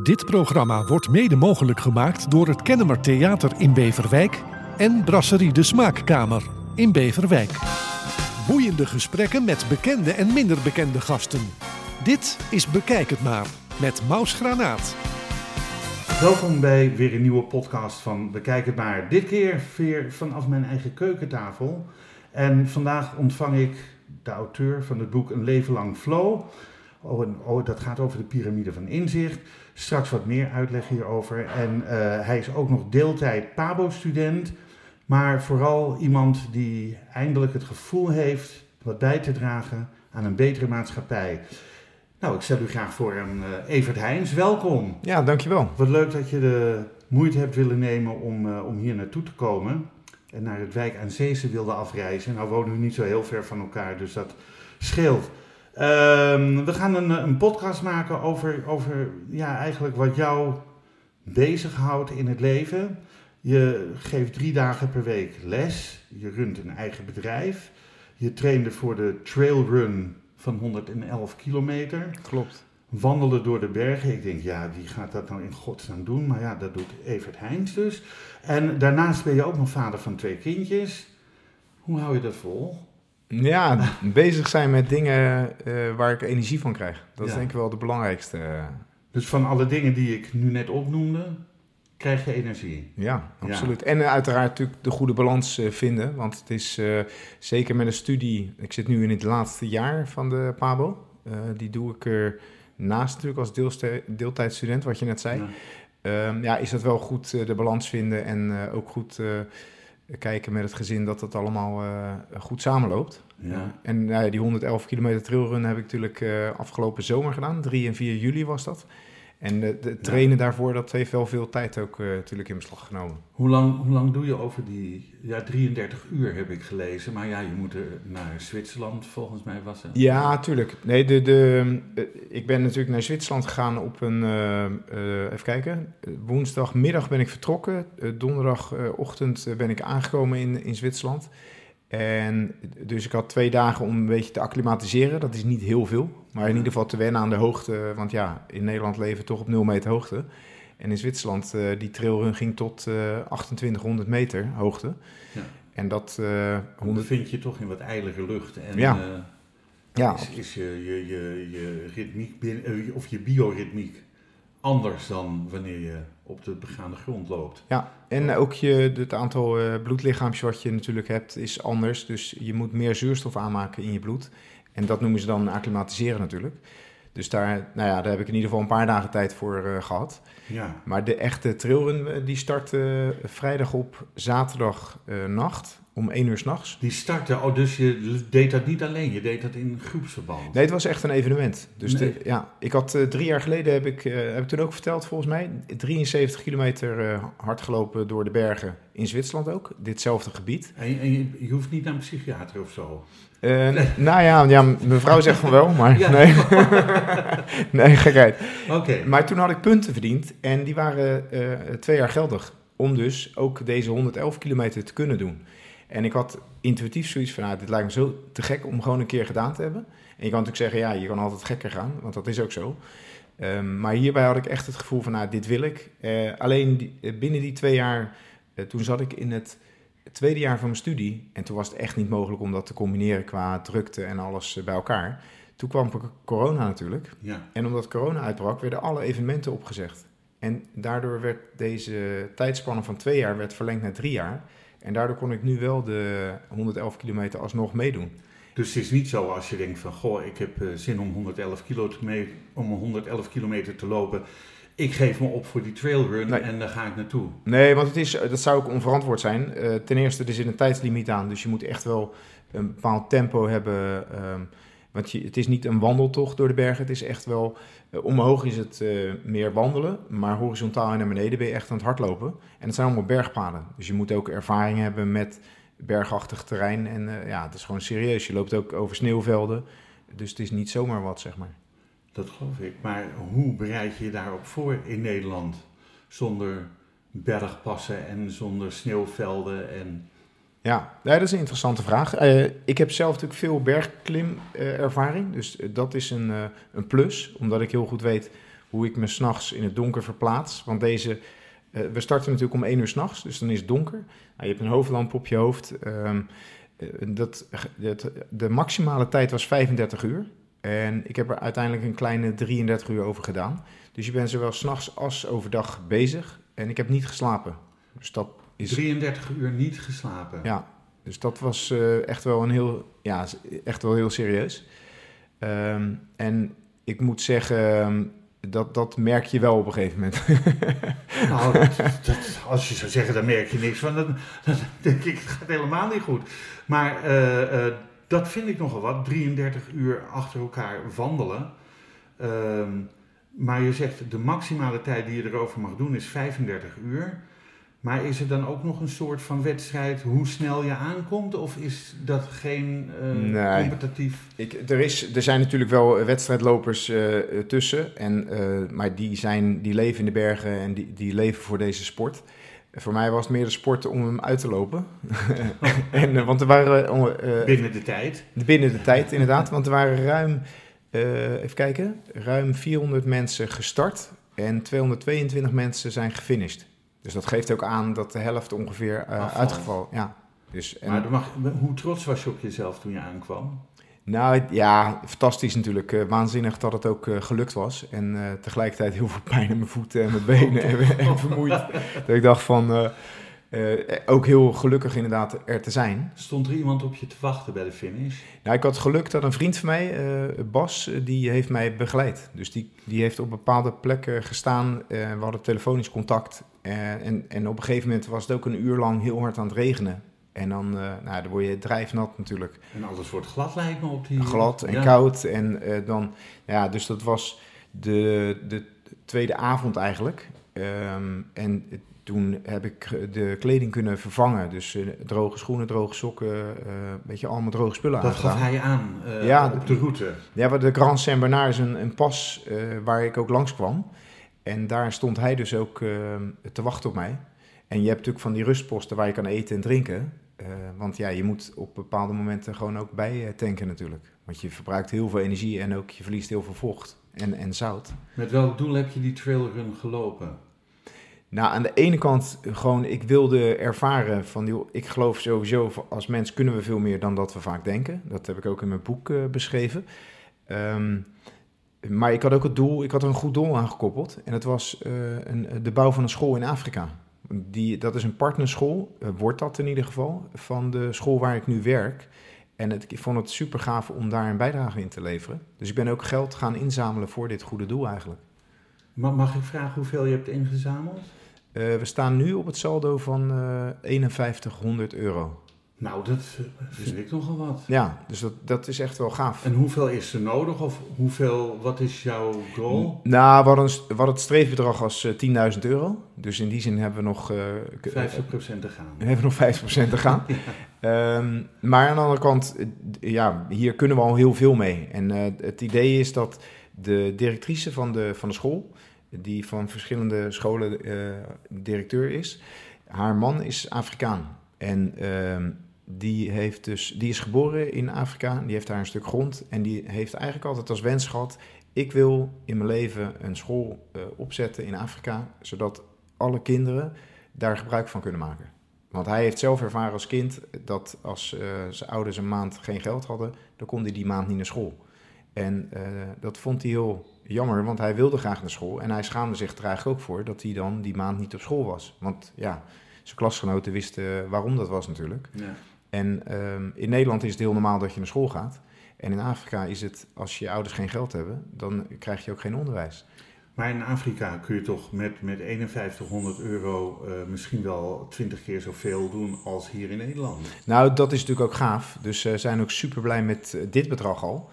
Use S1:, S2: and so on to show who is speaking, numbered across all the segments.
S1: Dit programma wordt mede mogelijk gemaakt door het Kennemer Theater in Beverwijk en Brasserie de Smaakkamer in Beverwijk. Boeiende gesprekken met bekende en minder bekende gasten. Dit is Bekijk het maar met Maus Granaat.
S2: Welkom bij weer een nieuwe podcast van Bekijk het maar. Dit keer weer vanaf mijn eigen keukentafel. En vandaag ontvang ik de auteur van het boek Een leven lang flow. Oh, oh, dat gaat over de piramide van inzicht. Straks wat meer uitleg hierover. En eh, hij is ook nog deeltijd Pabo-student. Maar vooral iemand die eindelijk het gevoel heeft wat bij te dragen aan een betere maatschappij. Nou, ik stel u graag voor aan eh, Evert Heijns. Welkom.
S3: Ja, dankjewel.
S2: Wat leuk dat je de moeite hebt willen nemen om, uh, om hier naartoe te komen. En naar het wijk aan Zeese wilde afreizen. Nou wonen we niet zo heel ver van elkaar, dus dat scheelt. Um, we gaan een, een podcast maken over, over ja, eigenlijk wat jou bezighoudt in het leven. Je geeft drie dagen per week les. Je runt een eigen bedrijf. Je trainde voor de trailrun van 111 kilometer.
S3: Klopt.
S2: Wandelen door de bergen. Ik denk, ja, wie gaat dat nou in godsnaam doen? Maar ja, dat doet Evert Heijns dus. En daarnaast ben je ook nog vader van twee kindjes. Hoe hou je dat vol?
S3: Ja, bezig zijn met dingen uh, waar ik energie van krijg. Dat is denk ik wel de belangrijkste.
S2: Dus van alle dingen die ik nu net opnoemde, krijg je energie.
S3: Ja, absoluut. Ja. En uh, uiteraard natuurlijk de goede balans uh, vinden. Want het is zeker met een studie... Ik zit nu in het laatste jaar van de PABO. die doe ik er naast natuurlijk als deeltijdstudent, wat je net zei. Ja, um, ja is dat wel goed de balans vinden en ook goed kijken met het gezin dat het allemaal uh, goed samenloopt. Ja. En uh, die 111 kilometer trailrun heb ik natuurlijk uh, afgelopen zomer gedaan. 3 en 4 juli was dat. En de, de trainen ja. daarvoor, dat heeft wel veel tijd ook natuurlijk in beslag genomen.
S2: Hoe lang, hoe lang doe je over die... Ja, 33 uur heb ik gelezen. Maar ja, je moet er naar Zwitserland, volgens mij was het.
S3: Ja, tuurlijk. Nee, de, de, ik ben natuurlijk naar Zwitserland gegaan op een... even kijken. Woensdagmiddag ben ik vertrokken. donderdagochtend ben ik aangekomen in, in Zwitserland. En dus ik had twee dagen om een beetje te acclimatiseren. Dat is niet heel veel, maar in ieder geval te wennen aan de hoogte. Want ja, in Nederland leven we toch op 0 meter hoogte. En in Zwitserland, uh, die trailrun ging tot uh, 2800 meter hoogte. Ja.
S2: En dat... Uh, 100... vind je toch in wat ijlige lucht. En, ja. ja. Is, is je, je, je, je ritmiek binnen, of je bioritmiek anders dan wanneer je op de begaande grond loopt.
S3: Ja, en ook je, het aantal uh, bloedlichaampjes wat je natuurlijk hebt is anders. Dus je moet meer zuurstof aanmaken in je bloed. En dat noemen ze dan acclimatiseren natuurlijk. Dus daar, nou ja, daar heb ik in ieder geval een paar dagen tijd voor uh, gehad. Ja. Maar de echte trailrun die start uh, vrijdag op zaterdag nacht om 1 uur s'nachts.
S2: Die startte, oh, dus je deed dat niet alleen, je deed dat in groepsverband?
S3: Nee, het was echt een evenement. Dus nee. de, ja, ik had uh, drie jaar geleden, heb ik, uh, heb ik toen ook verteld volgens mij, 73 kilometer uh, hard gelopen door de bergen in Zwitserland ook, ditzelfde gebied.
S2: En, en je, je, hoeft niet naar een psychiater of zo?
S3: Nee. Nou ja, ja, mevrouw zegt van wel, maar ja. nee. nee, gekheid.
S2: Okay.
S3: Maar toen had ik punten verdiend en die waren twee jaar geldig. Om dus ook deze 111 kilometer te kunnen doen. En ik had intuïtief zoiets van, nou, dit lijkt me zo te gek om gewoon een keer gedaan te hebben. En je kan natuurlijk zeggen, ja, je kan altijd gekker gaan, want dat is ook zo. Um, maar hierbij had ik echt het gevoel van, nou, dit wil ik. Uh, alleen die, binnen die twee jaar, uh, toen zat ik in het tweede jaar van mijn studie. En toen was het echt niet mogelijk om dat te combineren qua drukte en alles bij elkaar. Toen kwam corona natuurlijk.
S2: Ja.
S3: En omdat corona uitbrak, werden alle evenementen opgezegd. En daardoor werd deze tijdspanne van twee jaar werd verlengd naar drie jaar. En daardoor kon ik nu wel de 111 kilometer alsnog meedoen.
S2: Dus het is niet zo als je denkt van, goh, ik heb uh, zin om 111, kilometer, om 111 kilometer te lopen. Ik geef me op voor die trailrun nee. en daar ga ik naartoe.
S3: Nee, want het is, dat zou ook onverantwoord zijn. Uh, ten eerste, er zit een tijdslimiet aan, dus je moet echt wel een bepaald tempo hebben. Um, want je, het is niet een wandeltocht door de bergen. Het is echt wel. Uh, omhoog is het uh, meer wandelen. Maar horizontaal en naar beneden ben je echt aan het hardlopen. En het zijn allemaal bergpaden. Dus je moet ook ervaring hebben met bergachtig terrein. En uh, ja, het is gewoon serieus. Je loopt ook over sneeuwvelden. Dus het is niet zomaar wat, zeg maar.
S2: Dat geloof ik. Maar hoe bereid je je daarop voor in Nederland? Zonder bergpassen en zonder sneeuwvelden en
S3: ja, dat is een interessante vraag. Uh, ik heb zelf natuurlijk veel bergklimervaring, dus dat is een, uh, een plus, omdat ik heel goed weet hoe ik me s'nachts in het donker verplaats. Want deze, eh, we starten natuurlijk om 1 uur s'nachts, dus dan is het donker. Nou, je hebt een hoofdlamp op je hoofd. Ehm, eh, dat, dat, de maximale tijd was 35 uur. En ik heb er uiteindelijk een kleine 33 uur over gedaan. Dus je bent zowel s'nachts als overdag bezig. En ik heb niet geslapen. Dus dat is...
S2: 33 uur niet geslapen.
S3: Ja, dus dat was eh, echt wel een heel, ja, echt wel heel serieus. Ehm, en ik moet zeggen, ehm, dat, dat merk je wel op een gegeven moment.
S2: nou, dat, dat, als je zou zeggen, dan merk je niks van. Dan, dan denk ik, het gaat helemaal niet goed. Maar uh, uh, dat vind ik nogal wat. 33 uur achter elkaar wandelen. Ehm, maar je zegt, de maximale tijd die je erover mag doen is 35 uur. Maar is er dan ook nog een soort van wedstrijd hoe snel je aankomt? Of is dat geen uh, nee, competitief?
S3: Ik, er, is, er zijn natuurlijk wel wedstrijdlopers uh, tussen. En, uh, maar die, zijn, die leven in de bergen en die, die leven voor deze sport. Voor mij was het meer de sport om hem uit te lopen. en, want er waren...
S2: binnen de tijd?
S3: Binnen de tijd, inderdaad. Want er waren ruim, even kijken, ruim 400 mensen gestart. En 222 mensen zijn gefinished. Dus dat geeft ook aan dat de helft ongeveer uh, uitgevallen. Ja. Dus,
S2: en, maar mag, hoe trots was je op jezelf toen je aankwam?
S3: Nou ja, fantastisch natuurlijk. Uh, waanzinnig dat het ook uh, gelukt was. En uh, tegelijkertijd heel veel pijn in mijn voeten en mijn benen en, en vermoeid. dat ik dacht van, ook heel gelukkig inderdaad er te zijn.
S2: Stond er iemand op je te wachten bij de finish?
S3: Nou, ik had geluk dat een vriend van mij, Bas, die heeft mij begeleid. Dus die, die heeft op bepaalde plekken gestaan. we hadden telefonisch contact. en, en op een gegeven moment was het ook een uur lang heel hard aan het regenen. En dan, uh, nou, dan word je drijfnat natuurlijk.
S2: En alles wordt glad lijkt me op die...
S3: Glad en ja. koud. En uh, dan, ja, dus dat was de, de tweede avond eigenlijk. Um, en toen heb ik de kleding kunnen vervangen. Dus uh, droge schoenen, droge sokken, weet je, allemaal droge spullen
S2: Dat
S3: aangedaan.
S2: gaf hij aan ja, op de route?
S3: Ja, de Grand Saint-Bernard is een, een pas waar ik ook langs kwam. En daar stond hij dus ook te wachten op mij. En je hebt natuurlijk van die rustposten waar je kan eten en drinken. Uh, want ja, je moet op bepaalde momenten gewoon ook bij uh, tanken natuurlijk. Want je verbruikt heel veel energie en ook je verliest heel veel vocht en, en zout.
S2: Met welk doel heb je die trailrun gelopen?
S3: Nou, aan de ene kant gewoon, ik wilde ervaren van, joh, ik geloof sowieso, als mens kunnen we veel meer dan dat we vaak denken. Dat heb ik ook in mijn boek uh, beschreven. Um, maar ik had ook het doel, ik had er een goed doel aan gekoppeld. En dat was een, de bouw van een school in Afrika. Die, dat is een partnerschool, uh, wordt dat in ieder geval, van de school waar ik nu werk. En het, ik vond het super gaaf om daar een bijdrage in te leveren. Dus ik ben ook geld gaan inzamelen voor dit goede doel eigenlijk.
S2: Mag ik vragen hoeveel je hebt ingezameld?
S3: Uh, we staan nu op het saldo van uh, 5100 euro.
S2: Nou, dat vind ik nogal wat.
S3: Ja, dus dat, dat is echt wel gaaf.
S2: En hoeveel is er nodig? Of hoeveel, wat is jouw goal?
S3: Nou, we hadden, we hadden het streefbedrag als uh, 10.000 euro. Dus in die zin hebben we nog... Uh,
S2: 50% te gaan.
S3: We hebben nog 50% te gaan. ja. um, maar aan de andere kant, ja, hier kunnen we al heel veel mee. En uh, het idee is dat de directrice van de, van de school, die van verschillende scholen directeur is, haar man is Afrikaan. En uh, die, heeft dus, die is geboren in Afrika, die heeft daar een stuk grond en die heeft eigenlijk altijd als wens gehad: ik wil in mijn leven een school uh, opzetten in Afrika, zodat alle kinderen daar gebruik van kunnen maken. Want hij heeft zelf ervaren als kind dat als uh, zijn ouders een maand geen geld hadden, dan kon hij die maand niet naar school. En dat vond hij heel jammer, want hij wilde graag naar school. En hij schaamde zich er eigenlijk ook voor dat hij dan die maand niet op school was. Want ja, zijn klasgenoten wisten waarom dat was natuurlijk.
S2: Ja.
S3: En um, in Nederland is het heel normaal dat je naar school gaat. En in Afrika is het, als je ouders geen geld hebben, dan krijg je ook geen onderwijs.
S2: Maar in Afrika kun je toch met, met 5100 euro uh, misschien wel 20 keer zoveel doen als hier in Nederland?
S3: Nou, dat is natuurlijk ook gaaf. Dus ze uh, zijn ook super blij met uh, dit bedrag al.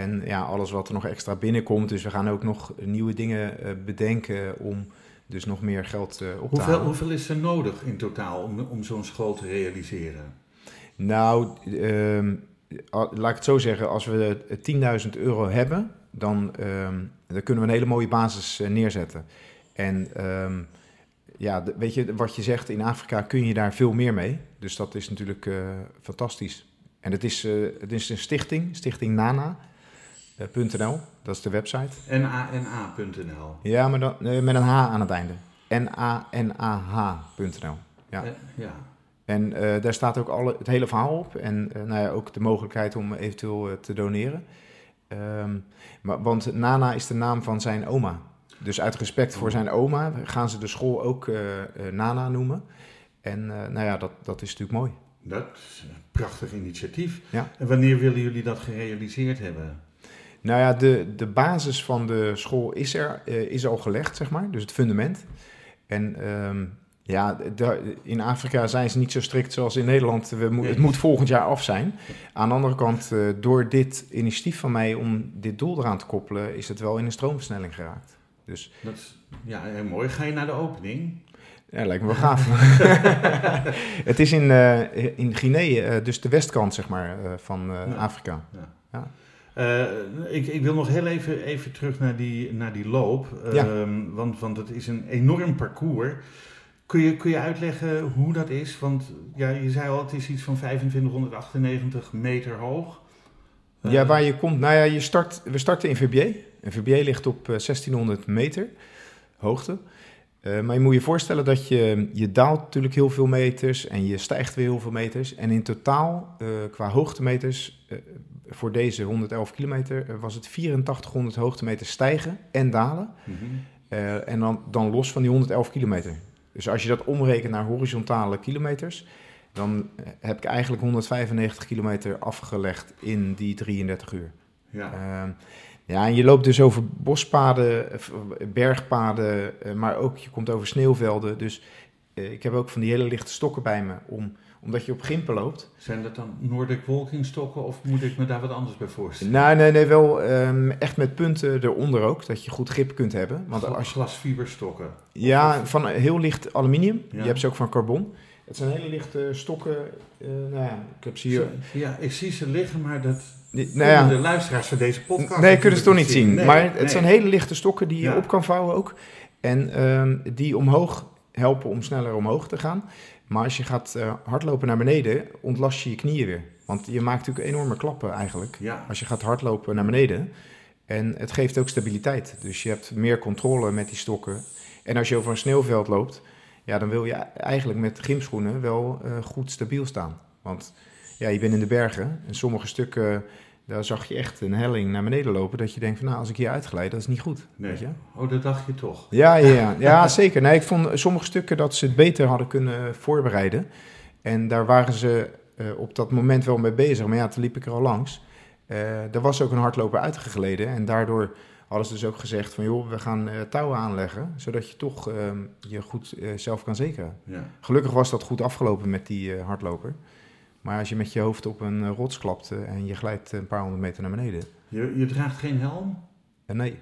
S3: En ja, alles wat er nog extra binnenkomt. Dus we gaan ook nog nieuwe dingen bedenken om dus nog meer geld op
S2: hoeveel,
S3: te halen.
S2: Hoeveel is er nodig in totaal om, om zo'n school te realiseren?
S3: Nou, um, laat ik het zo zeggen, als we 10.000 euro hebben, dan, um, dan kunnen we een hele mooie basis uh, neerzetten. En um, ja, weet je, wat je zegt, in Afrika kun je daar veel meer mee. Dus dat is natuurlijk uh, fantastisch. En het is, uh, het is een stichting, Stichting Nana. .nl, dat is de website.
S2: nana.nl.
S3: Ja, maar dan, eh, met een H aan het einde. N-A-N-A-H.nl. Ja.
S2: Eh, ja.
S3: En eh, daar staat ook alle, het hele verhaal op. En eh, nou ja, ook de mogelijkheid om eventueel eh, te doneren. Ehm, maar, want Nana is de naam van zijn oma. Dus uit respect voor zijn oma gaan ze de school ook eh, eh, Nana noemen. En eh, nou ja, dat, dat is natuurlijk mooi.
S2: Dat is een prachtig initiatief.
S3: Ja.
S2: En wanneer willen jullie dat gerealiseerd hebben?
S3: Nou ja, de, de basis van de school is er, eh, is al gelegd, zeg maar. Dus het fundament. En ehm, ja, in Afrika zijn ze niet zo strikt zoals in Nederland. We mo- het moet volgend jaar af zijn. Aan de andere kant, eh, door dit initiatief van mij om dit doel eraan te koppelen, is het wel in een stroomversnelling geraakt. Dus
S2: Dat is, ja, heel mooi. Ga je naar de opening?
S3: ja, lijkt me wel gaaf. het is in, eh, in Guinea, dus de westkant zeg maar, van eh,
S2: Ja.
S3: Afrika.
S2: Eh, ik, ik wil nog heel even, even terug naar die, naar die loop.
S3: Ja.
S2: Ehm, want, want het is een enorm parcours. Kun je, kun je uitleggen hoe dat is? Want ja, je zei al, het is iets van 2598 meter hoog. Eh,
S3: Ja, waar je komt, nou ja, je start, we starten in Verbier. En Verbier ligt op eh, 1600 meter hoogte. Eh, maar je moet je voorstellen dat je, je daalt natuurlijk heel veel meters en je stijgt weer heel veel meters. En in totaal, eh, qua hoogtemeters, eh, voor deze 111 kilometer, eh, was het 8400 hoogtemeters stijgen en dalen.
S2: mhm.
S3: Eh, en dan, dan los van die 111 kilometer. Dus als je dat omrekent naar horizontale kilometers, dan eh, heb ik eigenlijk 195 kilometer afgelegd in die 33 uur.
S2: Ja.
S3: Ehm, ja, en je loopt dus over bospaden, bergpaden, maar ook je komt over sneeuwvelden. Dus ik heb ook van die hele lichte stokken bij me, om, omdat je op gimpen loopt.
S2: Zijn dat dan Nordic walking stokken of moet ik me daar wat anders bij voorstellen?
S3: Nee, nee, nee, wel ehm, echt met punten eronder ook, dat je goed grip kunt hebben. Want als je,
S2: Glasfiberstokken.
S3: ja, van heel licht aluminium.
S2: Ja.
S3: Je hebt ze ook van carbon. Het zijn hele lichte stokken. eh, nou ja, ik heb ze hier.
S2: Ja, ik zie ze liggen, maar dat
S3: Die- nou ja,
S2: de luisteraars van deze podcast
S3: Nee, kunnen ze toch niet zien.
S2: Nee,
S3: maar het
S2: nee.
S3: zijn hele lichte stokken die je
S2: Ja.
S3: op kan vouwen ook. En ehm, die omhoog helpen om sneller omhoog te gaan. Maar als je gaat eh, hardlopen naar beneden, ontlast je je knieën weer. Want je maakt natuurlijk enorme klappen eigenlijk.
S2: Ja,
S3: Als je gaat hardlopen naar beneden. En het geeft ook stabiliteit. Dus je hebt meer controle met die stokken. En als je over een sneeuwveld loopt, ja, dan wil je eigenlijk met gymschoenen wel eh, goed stabiel staan. Want ja, je bent in de bergen en sommige stukken, daar zag je echt een helling naar beneden lopen. Dat je denkt van nou, als ik hier uitglijd, dat is niet goed.
S2: nee.
S3: Weet je?
S2: Oh, dat dacht je toch?
S3: Ja, ja, ja. zeker. Nee, ik vond sommige stukken dat ze het beter hadden kunnen voorbereiden. En daar waren ze eh, op dat moment wel mee bezig. Maar ja, toen liep ik er al langs. Eh er was ook een hardloper uitgegleden. En daardoor hadden ze dus ook gezegd van... joh, we gaan eh, touwen aanleggen... zodat je toch ehm, je goed zelf kan zekeren.
S2: Ja.
S3: Gelukkig was dat goed afgelopen met die hardloper. Maar als je met je hoofd op een eh, rots klapt... eh, en je glijdt een paar honderd meter naar beneden...
S2: Je, je draagt geen helm?
S3: Eh, nee,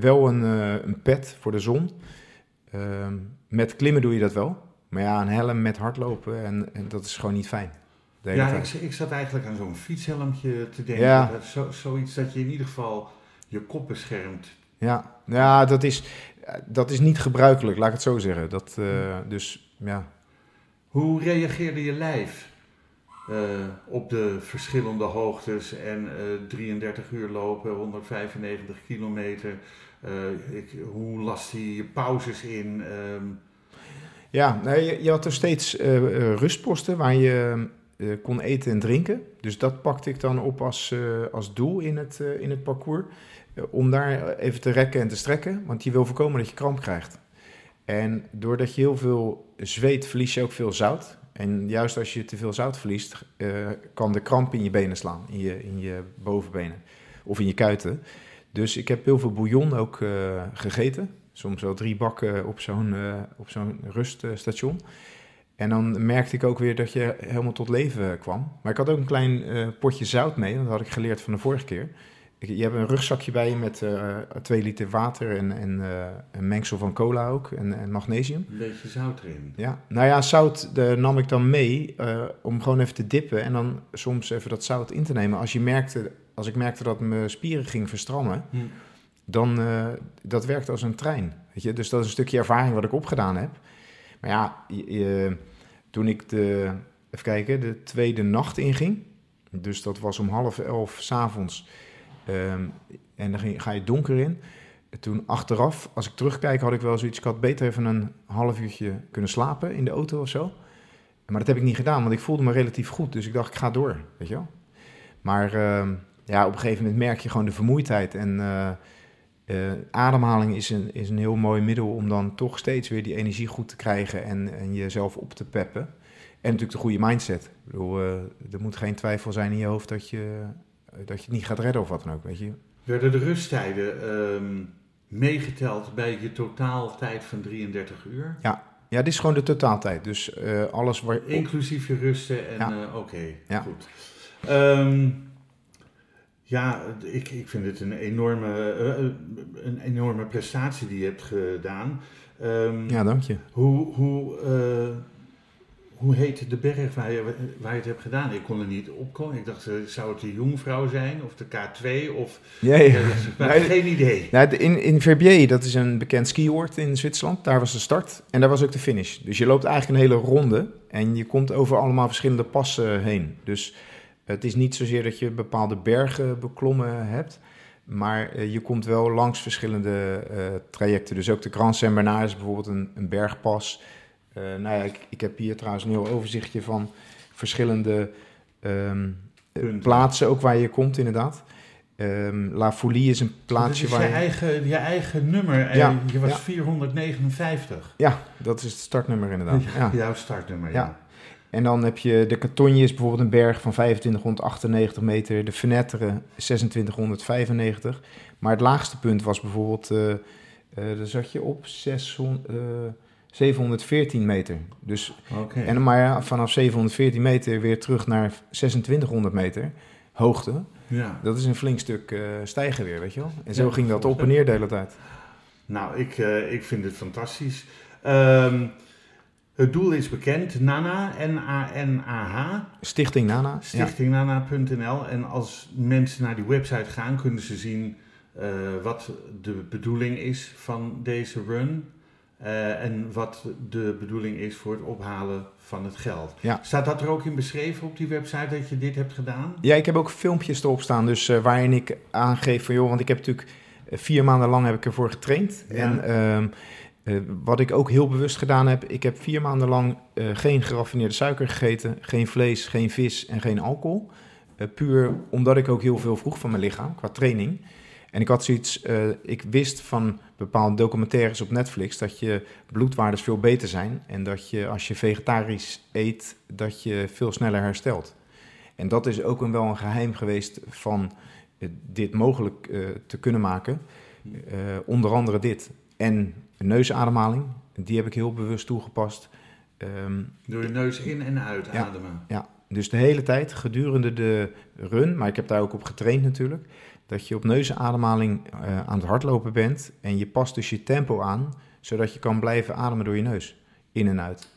S3: wel een, een pet voor de zon. Ehm, met klimmen doe je dat wel. Maar ja, een helm met hardlopen, en, en dat is gewoon niet fijn.
S2: Ja, ik, ik zat eigenlijk aan zo'n fietshelmtje te denken.
S3: Ja.
S2: Dat, zo, zoiets dat je in ieder geval je kop beschermt.
S3: ja. ja dat, is, dat is niet gebruikelijk, laat ik het zo zeggen. Dat, dus ja,
S2: Hoe reageerde je lijf eh, op de verschillende hoogtes en eh 33 uur lopen, 195 kilometer? Eh, hoe las hij je pauzes in? Ehm,
S3: ja nee, je, had er steeds eh, eh, rustposten waar je eh, kon eten en drinken. Dus dat pakte ik dan op als, eh, als doel in het, eh, in het parcours. Eh, om daar even te rekken en te strekken, want je wil voorkomen dat je kramp krijgt. En doordat je heel veel zweet, verlies je ook veel zout. En juist als je te veel zout verliest, eh, kan de kramp in je benen slaan, in je, in je bovenbenen of in je kuiten. Dus ik heb heel veel bouillon ook eh, gegeten. Soms wel drie bakken op zo'n eh, op zo'n ruststation. En dan merkte ik ook weer dat je helemaal tot leven kwam. Maar ik had ook een klein potje zout mee, dat had ik geleerd van de vorige keer. Je hebt een rugzakje bij je met eh twee liter water en, en eh, een mengsel van cola ook en, en magnesium.
S2: een beetje zout erin.
S3: Ja, nou ja, zout de nam ik dan mee eh, om gewoon even te dippen en dan soms even dat zout in te nemen. Als, je merkte, als ik merkte dat mijn spieren gingen verstrammen,
S2: Hm.
S3: dan dat werkt als een trein. Weet je? Dus dat is een stukje ervaring wat ik opgedaan heb. Maar ja, je, toen ik de, even kijken, de tweede nacht inging, dus dat was om half elf s'avonds, Ehm, en dan ga je donker in. Toen achteraf, als ik terugkijk, had ik wel zoiets. Ik had beter even een half uurtje kunnen slapen in de auto of zo. Maar dat heb ik niet gedaan, want ik voelde me relatief goed. Dus ik dacht, ik ga door, weet je wel. Maar ehm, ja, op een gegeven moment merk je gewoon de vermoeidheid. En eh, eh, ademhaling is een, is een heel mooi middel om dan toch steeds weer die energie goed te krijgen en, en jezelf op te peppen. En natuurlijk de goede mindset. Ik bedoel, eh, er moet geen twijfel zijn in je hoofd dat je, dat je het niet gaat redden of wat dan ook, weet je.
S2: Werden de rusttijden ehm, meegeteld bij je totaaltijd van 33 uur?
S3: Ja, ja, dit is gewoon de totaaltijd. Dus uh, alles waar...
S2: Inclusief je rusten en
S3: Ja.
S2: eh, oké,
S3: Ja.
S2: goed. Ehm, ja, ik, ik vind het een enorme, eh, eh, een enorme prestatie die je hebt gedaan. Ehm,
S3: Ja, dank je.
S2: Hoe, hoe, eh, hoe heet de berg waar je, waar je het hebt gedaan? Ik kon er niet opkomen. Ik dacht, eh, zou het de Jongvrouw zijn of de K2 of...
S3: Ja,
S2: maar geen idee.
S3: Nou, in, in Verbier, dat is een bekend skioord in Zwitserland. Daar was de start en daar was ook de finish. Dus je loopt eigenlijk een hele ronde en je komt over allemaal verschillende passen heen. Dus het is niet zozeer dat je bepaalde bergen beklommen hebt, maar eh, je komt wel langs verschillende eh, trajecten. Dus ook de Grand Saint-Bernard is bijvoorbeeld een, een bergpas. Eh, nou ja, ik, ik heb hier trouwens een heel overzichtje van verschillende ehm, eh, plaatsen, ook waar je komt inderdaad. Ehm, La Folie is een plaatsje
S2: is
S3: waar
S2: je
S3: je...
S2: eigen, je eigen nummer.
S3: Ja,
S2: je was
S3: ja.
S2: 459.
S3: Ja, dat is het startnummer inderdaad. Ja.
S2: Jouw startnummer,
S3: Ja. En dan heb je de Catonje is bijvoorbeeld een berg van 2598 meter. De Fenêtre 2695. Maar het laagste punt was bijvoorbeeld, eh eh daar zat je op 600, eh, 714 meter. Dus, en maar ja, vanaf 714 meter weer terug naar 2600 meter hoogte.
S2: Ja.
S3: Dat is een flink stuk eh, stijgen weer, weet je wel. En zo
S2: Ja,
S3: ging dat op en neer de hele tijd.
S2: Nou, ik, eh, ik vind het fantastisch. Ehm, het doel is bekend. Nana, N-A-N-A-H.
S3: Stichting Nana.
S2: Stichtingnana.nl. En als mensen naar die website gaan, kunnen ze zien eh, wat de bedoeling is van deze run. Eh, en wat de bedoeling is voor het ophalen van het geld.
S3: Ja.
S2: Staat dat er ook in beschreven op die website dat je dit hebt gedaan?
S3: Ja, ik heb ook filmpjes erop staan, dus eh, waarin ik aangeef van joh, want ik heb natuurlijk eh, vier maanden lang heb ik ervoor getraind.
S2: Ja.
S3: En ehm, eh, wat ik ook heel bewust gedaan heb, ik heb vier maanden lang geen geraffineerde suiker gegeten, geen vlees, geen vis en geen alcohol. Puur omdat ik ook heel veel vroeg van mijn lichaam qua training. En ik had zoiets, eh, ik wist van bepaalde documentaires op Netflix dat je bloedwaardes veel beter zijn. En dat je als je vegetarisch eet, dat je veel sneller herstelt. En dat is ook een, wel een geheim geweest van eh, dit mogelijk eh, te kunnen maken. Onder andere dit. En neusademhaling, die heb ik heel bewust toegepast. Ehm,
S2: Door je neus in en uit
S3: Ja.
S2: ademen.
S3: ja, dus de hele tijd gedurende de run, maar ik heb daar ook op getraind natuurlijk, dat je op neusademhaling eh, aan het hardlopen bent en je past dus je tempo aan, zodat je kan blijven ademen door je neus, in en uit.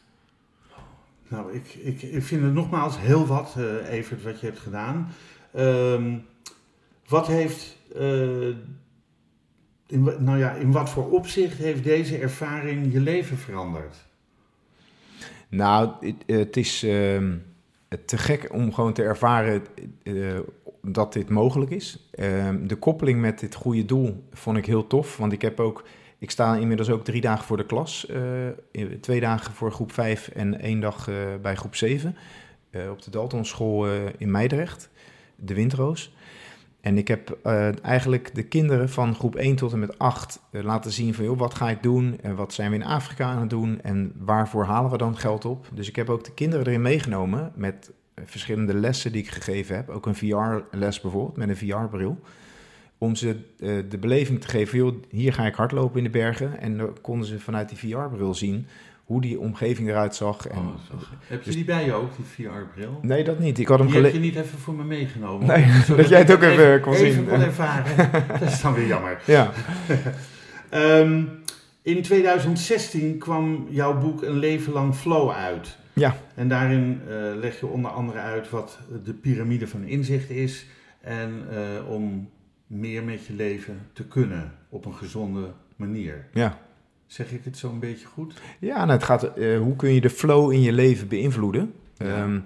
S2: Nou, ik, ik, ik vind het nogmaals heel wat, eh Evert, wat je hebt gedaan. Ehm, wat heeft, eh, in, nou ja, in wat voor opzicht heeft deze ervaring je leven veranderd?
S3: Nou, het, het is ehm, te gek om gewoon te ervaren dat dit mogelijk is. Ehm, de koppeling met dit goede doel vond ik heel tof, want ik heb ook... Ik sta inmiddels ook drie dagen voor de klas. eh, twee dagen voor groep 5 en één dag eh, bij groep 7. eh, op de Daltonschool eh, in Meidrecht, de Windroos. En ik heb eigenlijk de kinderen van groep 1 tot en met 8 eh, laten zien van... Joh, wat ga ik doen en wat zijn we in Afrika aan het doen en waarvoor halen we dan geld op? Dus ik heb ook de kinderen erin meegenomen met verschillende lessen die ik gegeven heb. Ook een VR-les bijvoorbeeld, met een VR-bril. Om ze eh, de beleving te geven, joh, hier ga ik hardlopen in de bergen. En dan konden ze vanuit die VR-bril zien hoe die omgeving eruit zag. En,
S2: Oh, zo- heb je
S3: dus-
S2: die bij je ook, die VR-bril?
S3: nee, dat niet. Ik had hem
S2: Die heb je niet even voor me meegenomen?
S3: Nee, dat jij het ook even kon
S2: even
S3: zien.
S2: kon ervaren. dat is dan weer jammer.
S3: Ja,
S2: Ehm, in 2016 kwam jouw boek Een leven lang flow uit.
S3: Ja.
S2: En daarin eh, leg je onder andere uit wat de piramide van inzicht is. En eh, om meer met je leven te kunnen op een gezonde manier.
S3: ja.
S2: Zeg ik het zo een beetje goed?
S3: Ja, nou, het gaat, eh, hoe kun je de flow in je leven beïnvloeden?
S2: Ja.
S3: Ehm,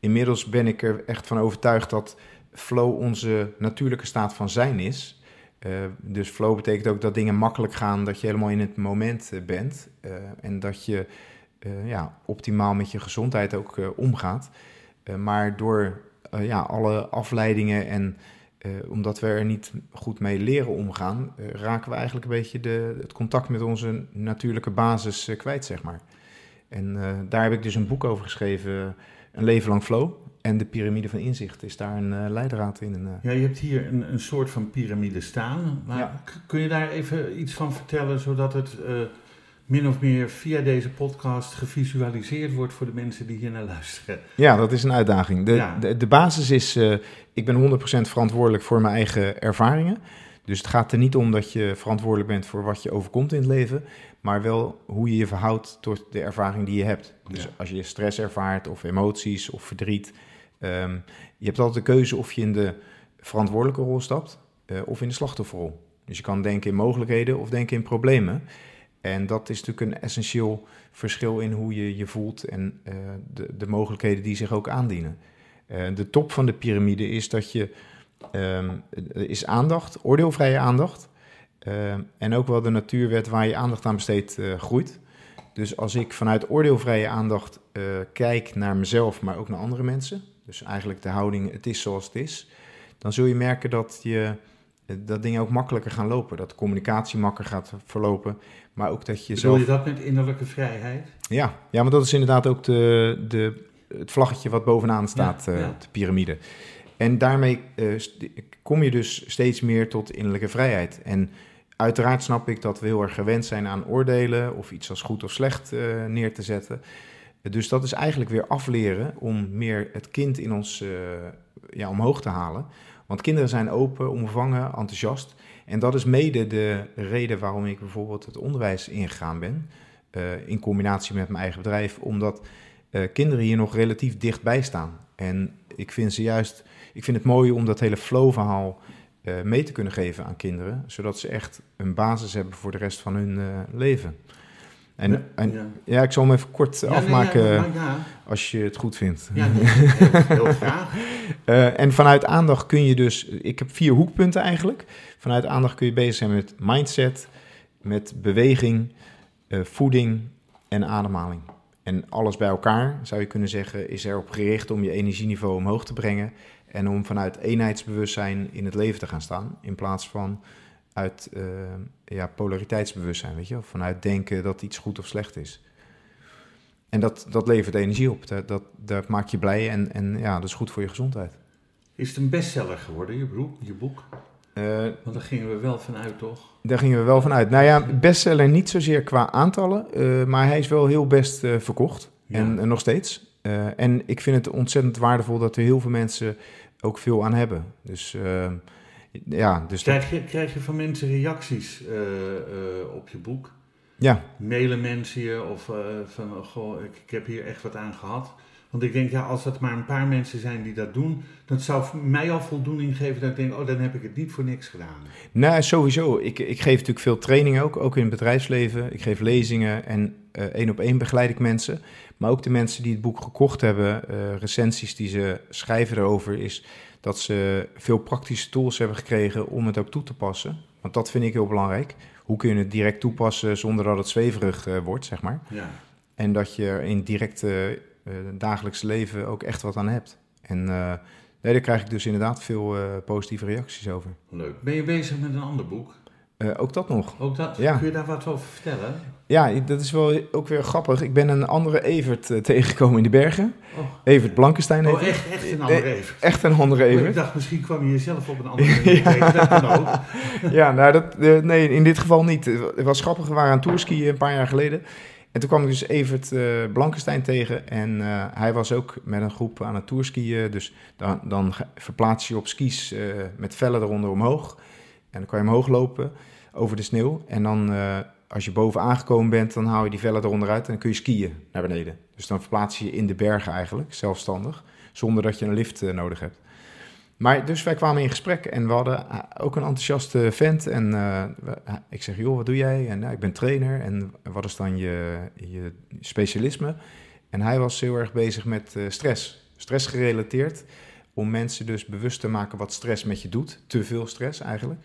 S3: inmiddels ben ik er echt van overtuigd dat flow onze natuurlijke staat van zijn is. Uh, dus flow betekent ook dat dingen makkelijk gaan, dat je helemaal in het moment bent en dat je ja, optimaal met je gezondheid ook omgaat. maar door ja, alle afleidingen en omdat we er niet goed mee leren omgaan, raken we eigenlijk een beetje de, het contact met onze natuurlijke basis kwijt, zeg maar. En daar heb ik dus een boek over geschreven, Een leven lang flow. En de piramide van inzicht is daar een leidraad in.
S2: Ja, je hebt hier een, een soort van piramide staan. Maar kun je daar even iets van vertellen, zodat het min of meer via deze podcast gevisualiseerd wordt voor de mensen die hier naar luisteren?
S3: Ja, dat is een uitdaging. De, de, de, basis is, ik ben 100% verantwoordelijk voor mijn eigen ervaringen. Dus het gaat er niet om dat je verantwoordelijk bent voor wat je overkomt in het leven, maar wel hoe je je verhoudt tot de ervaring die je hebt. Dus als je stress ervaart of emoties of verdriet, Ehm, je hebt altijd de keuze of je in de verantwoordelijke rol stapt uh, of in de slachtofferrol. Dus je kan denken in mogelijkheden of denken in problemen. En dat is natuurlijk een essentieel verschil in hoe je je voelt en uh, de, de, mogelijkheden die zich ook aandienen. Uh, de top van de piramide is dat je um, is aandacht, oordeelvrije aandacht. Uh, en ook wel de natuurwet waar je aandacht aan besteedt groeit. Dus als ik vanuit oordeelvrije aandacht kijk naar mezelf, maar ook naar andere mensen, dus eigenlijk de houding, het is zoals het is. Dan zul je merken dat, je, dat dingen ook makkelijker gaan lopen. Dat de communicatie makkelijker gaat verlopen. Maar ook dat je
S2: Bedoel je dat met innerlijke vrijheid?
S3: Ja, ja maar dat is inderdaad ook de, de, het vlaggetje wat bovenaan staat, ja, eh, de piramide. En daarmee uh, kom je dus steeds meer tot innerlijke vrijheid. En uiteraard snap ik dat we heel erg gewend zijn aan oordelen of iets als goed of slecht uh, neer te zetten. Dus dat is eigenlijk weer afleren om meer het kind in ons ja, omhoog te halen. Want kinderen zijn open, omvangen, enthousiast. En dat is mede de reden waarom ik bijvoorbeeld het onderwijs ingegaan ben. Uh, in combinatie met mijn eigen bedrijf. Omdat uh, kinderen hier nog relatief dichtbij staan. En ik vind ze juist. Ik vind het mooi om dat hele flow-verhaal mee te kunnen geven aan kinderen. Zodat ze echt een basis hebben voor de rest van hun leven. En, en ja. ik zal hem even kort afmaken als je het goed vindt.
S2: Ja, heel, graag.
S3: uh, en vanuit aandacht kun je dus, ik heb vier hoekpunten eigenlijk. Vanuit aandacht kun je bezig zijn met mindset, met beweging, uh, voeding en ademhaling. En alles bij elkaar, zou je kunnen zeggen, is erop gericht om je energieniveau omhoog te brengen. En om vanuit eenheidsbewustzijn in het leven te gaan staan. In plaats van uit uh, ja, polariteitsbewustzijn, weet je of Vanuit denken dat iets goed of slecht is. En dat, dat levert energie op. Dat, dat, dat maakt je blij en, en ja, dat is goed voor je gezondheid.
S2: Is het een bestseller geworden, je, broek, je boek? Uh, Want daar gingen we wel vanuit, toch?
S3: Daar gingen we wel vanuit. Nou ja, bestseller niet zozeer qua aantallen, uh, maar hij is wel heel best uh, verkocht. Ja. En, en, nog steeds. en ik vind het ontzettend waardevol dat er heel veel mensen ook veel aan hebben. Dus ja, dus
S2: krijg, je, krijg je van mensen reacties uh, uh, op je boek?
S3: Ja.
S2: Mailen mensen je of uh, van, oh, goh, ik, ik, heb hier echt wat aan gehad. Want ik denk, ja, als het maar een paar mensen zijn die dat doen, dat zou mij al voldoening geven dat ik denk, oh, dan heb ik het niet voor niks gedaan.
S3: Nou, sowieso. Ik, ik geef natuurlijk veel training ook, ook in het bedrijfsleven. Ik geef lezingen en één op één begeleid ik mensen. Maar ook de mensen die het boek gekocht hebben, recensies die ze schrijven erover, is dat ze veel praktische tools hebben gekregen om het ook toe te passen. Want dat vind ik heel belangrijk. Hoe kun je het direct toepassen zonder dat het zweverig uh, wordt, zeg maar.
S2: Ja.
S3: En dat je er in directe uh, dagelijks leven ook echt wat aan hebt. En nee, daar krijg ik dus inderdaad veel positieve reacties over.
S2: Leuk. Ben je bezig met een ander boek?
S3: Uh, ook dat nog.
S2: Ook dat? Ja. Kun je daar wat over vertellen?
S3: Ja, dat is wel ook weer grappig. Ik ben een andere Evert uh, tegengekomen in de bergen. Oh. Evert Blankenstein.
S2: Oh, echt, echt een andere Evert?
S3: Echt een andere Evert. Oh,
S2: ik dacht, misschien kwam je jezelf op een andere Evert ja. Dat kan ook.
S3: ja, nou, dat, uh, nee, in dit geval niet. Het was grappig, we waren aan tourskiën een paar jaar geleden. En toen kwam ik dus Evert Blankenstein tegen. En hij was ook met een groep aan het tourskiën. Dus dan, dan verplaats je op skis met vellen eronder omhoog. En dan kan je omhoog lopen over de sneeuw. En dan, uh, als je boven aangekomen bent, dan hou je die vellen eronder uit en dan kun je skiën naar beneden. Dus dan verplaats je je in de bergen eigenlijk, zelfstandig, zonder dat je een lift uh, nodig hebt. Maar dus wij kwamen in gesprek en we hadden uh, ook een enthousiaste vent. En ik zeg, joh, wat doe jij? En ik ben trainer. En wat is dan je, je specialisme? En hij was heel erg bezig met stress. Stress gerelateerd om mensen dus bewust te maken wat stress met je doet. Te veel stress eigenlijk.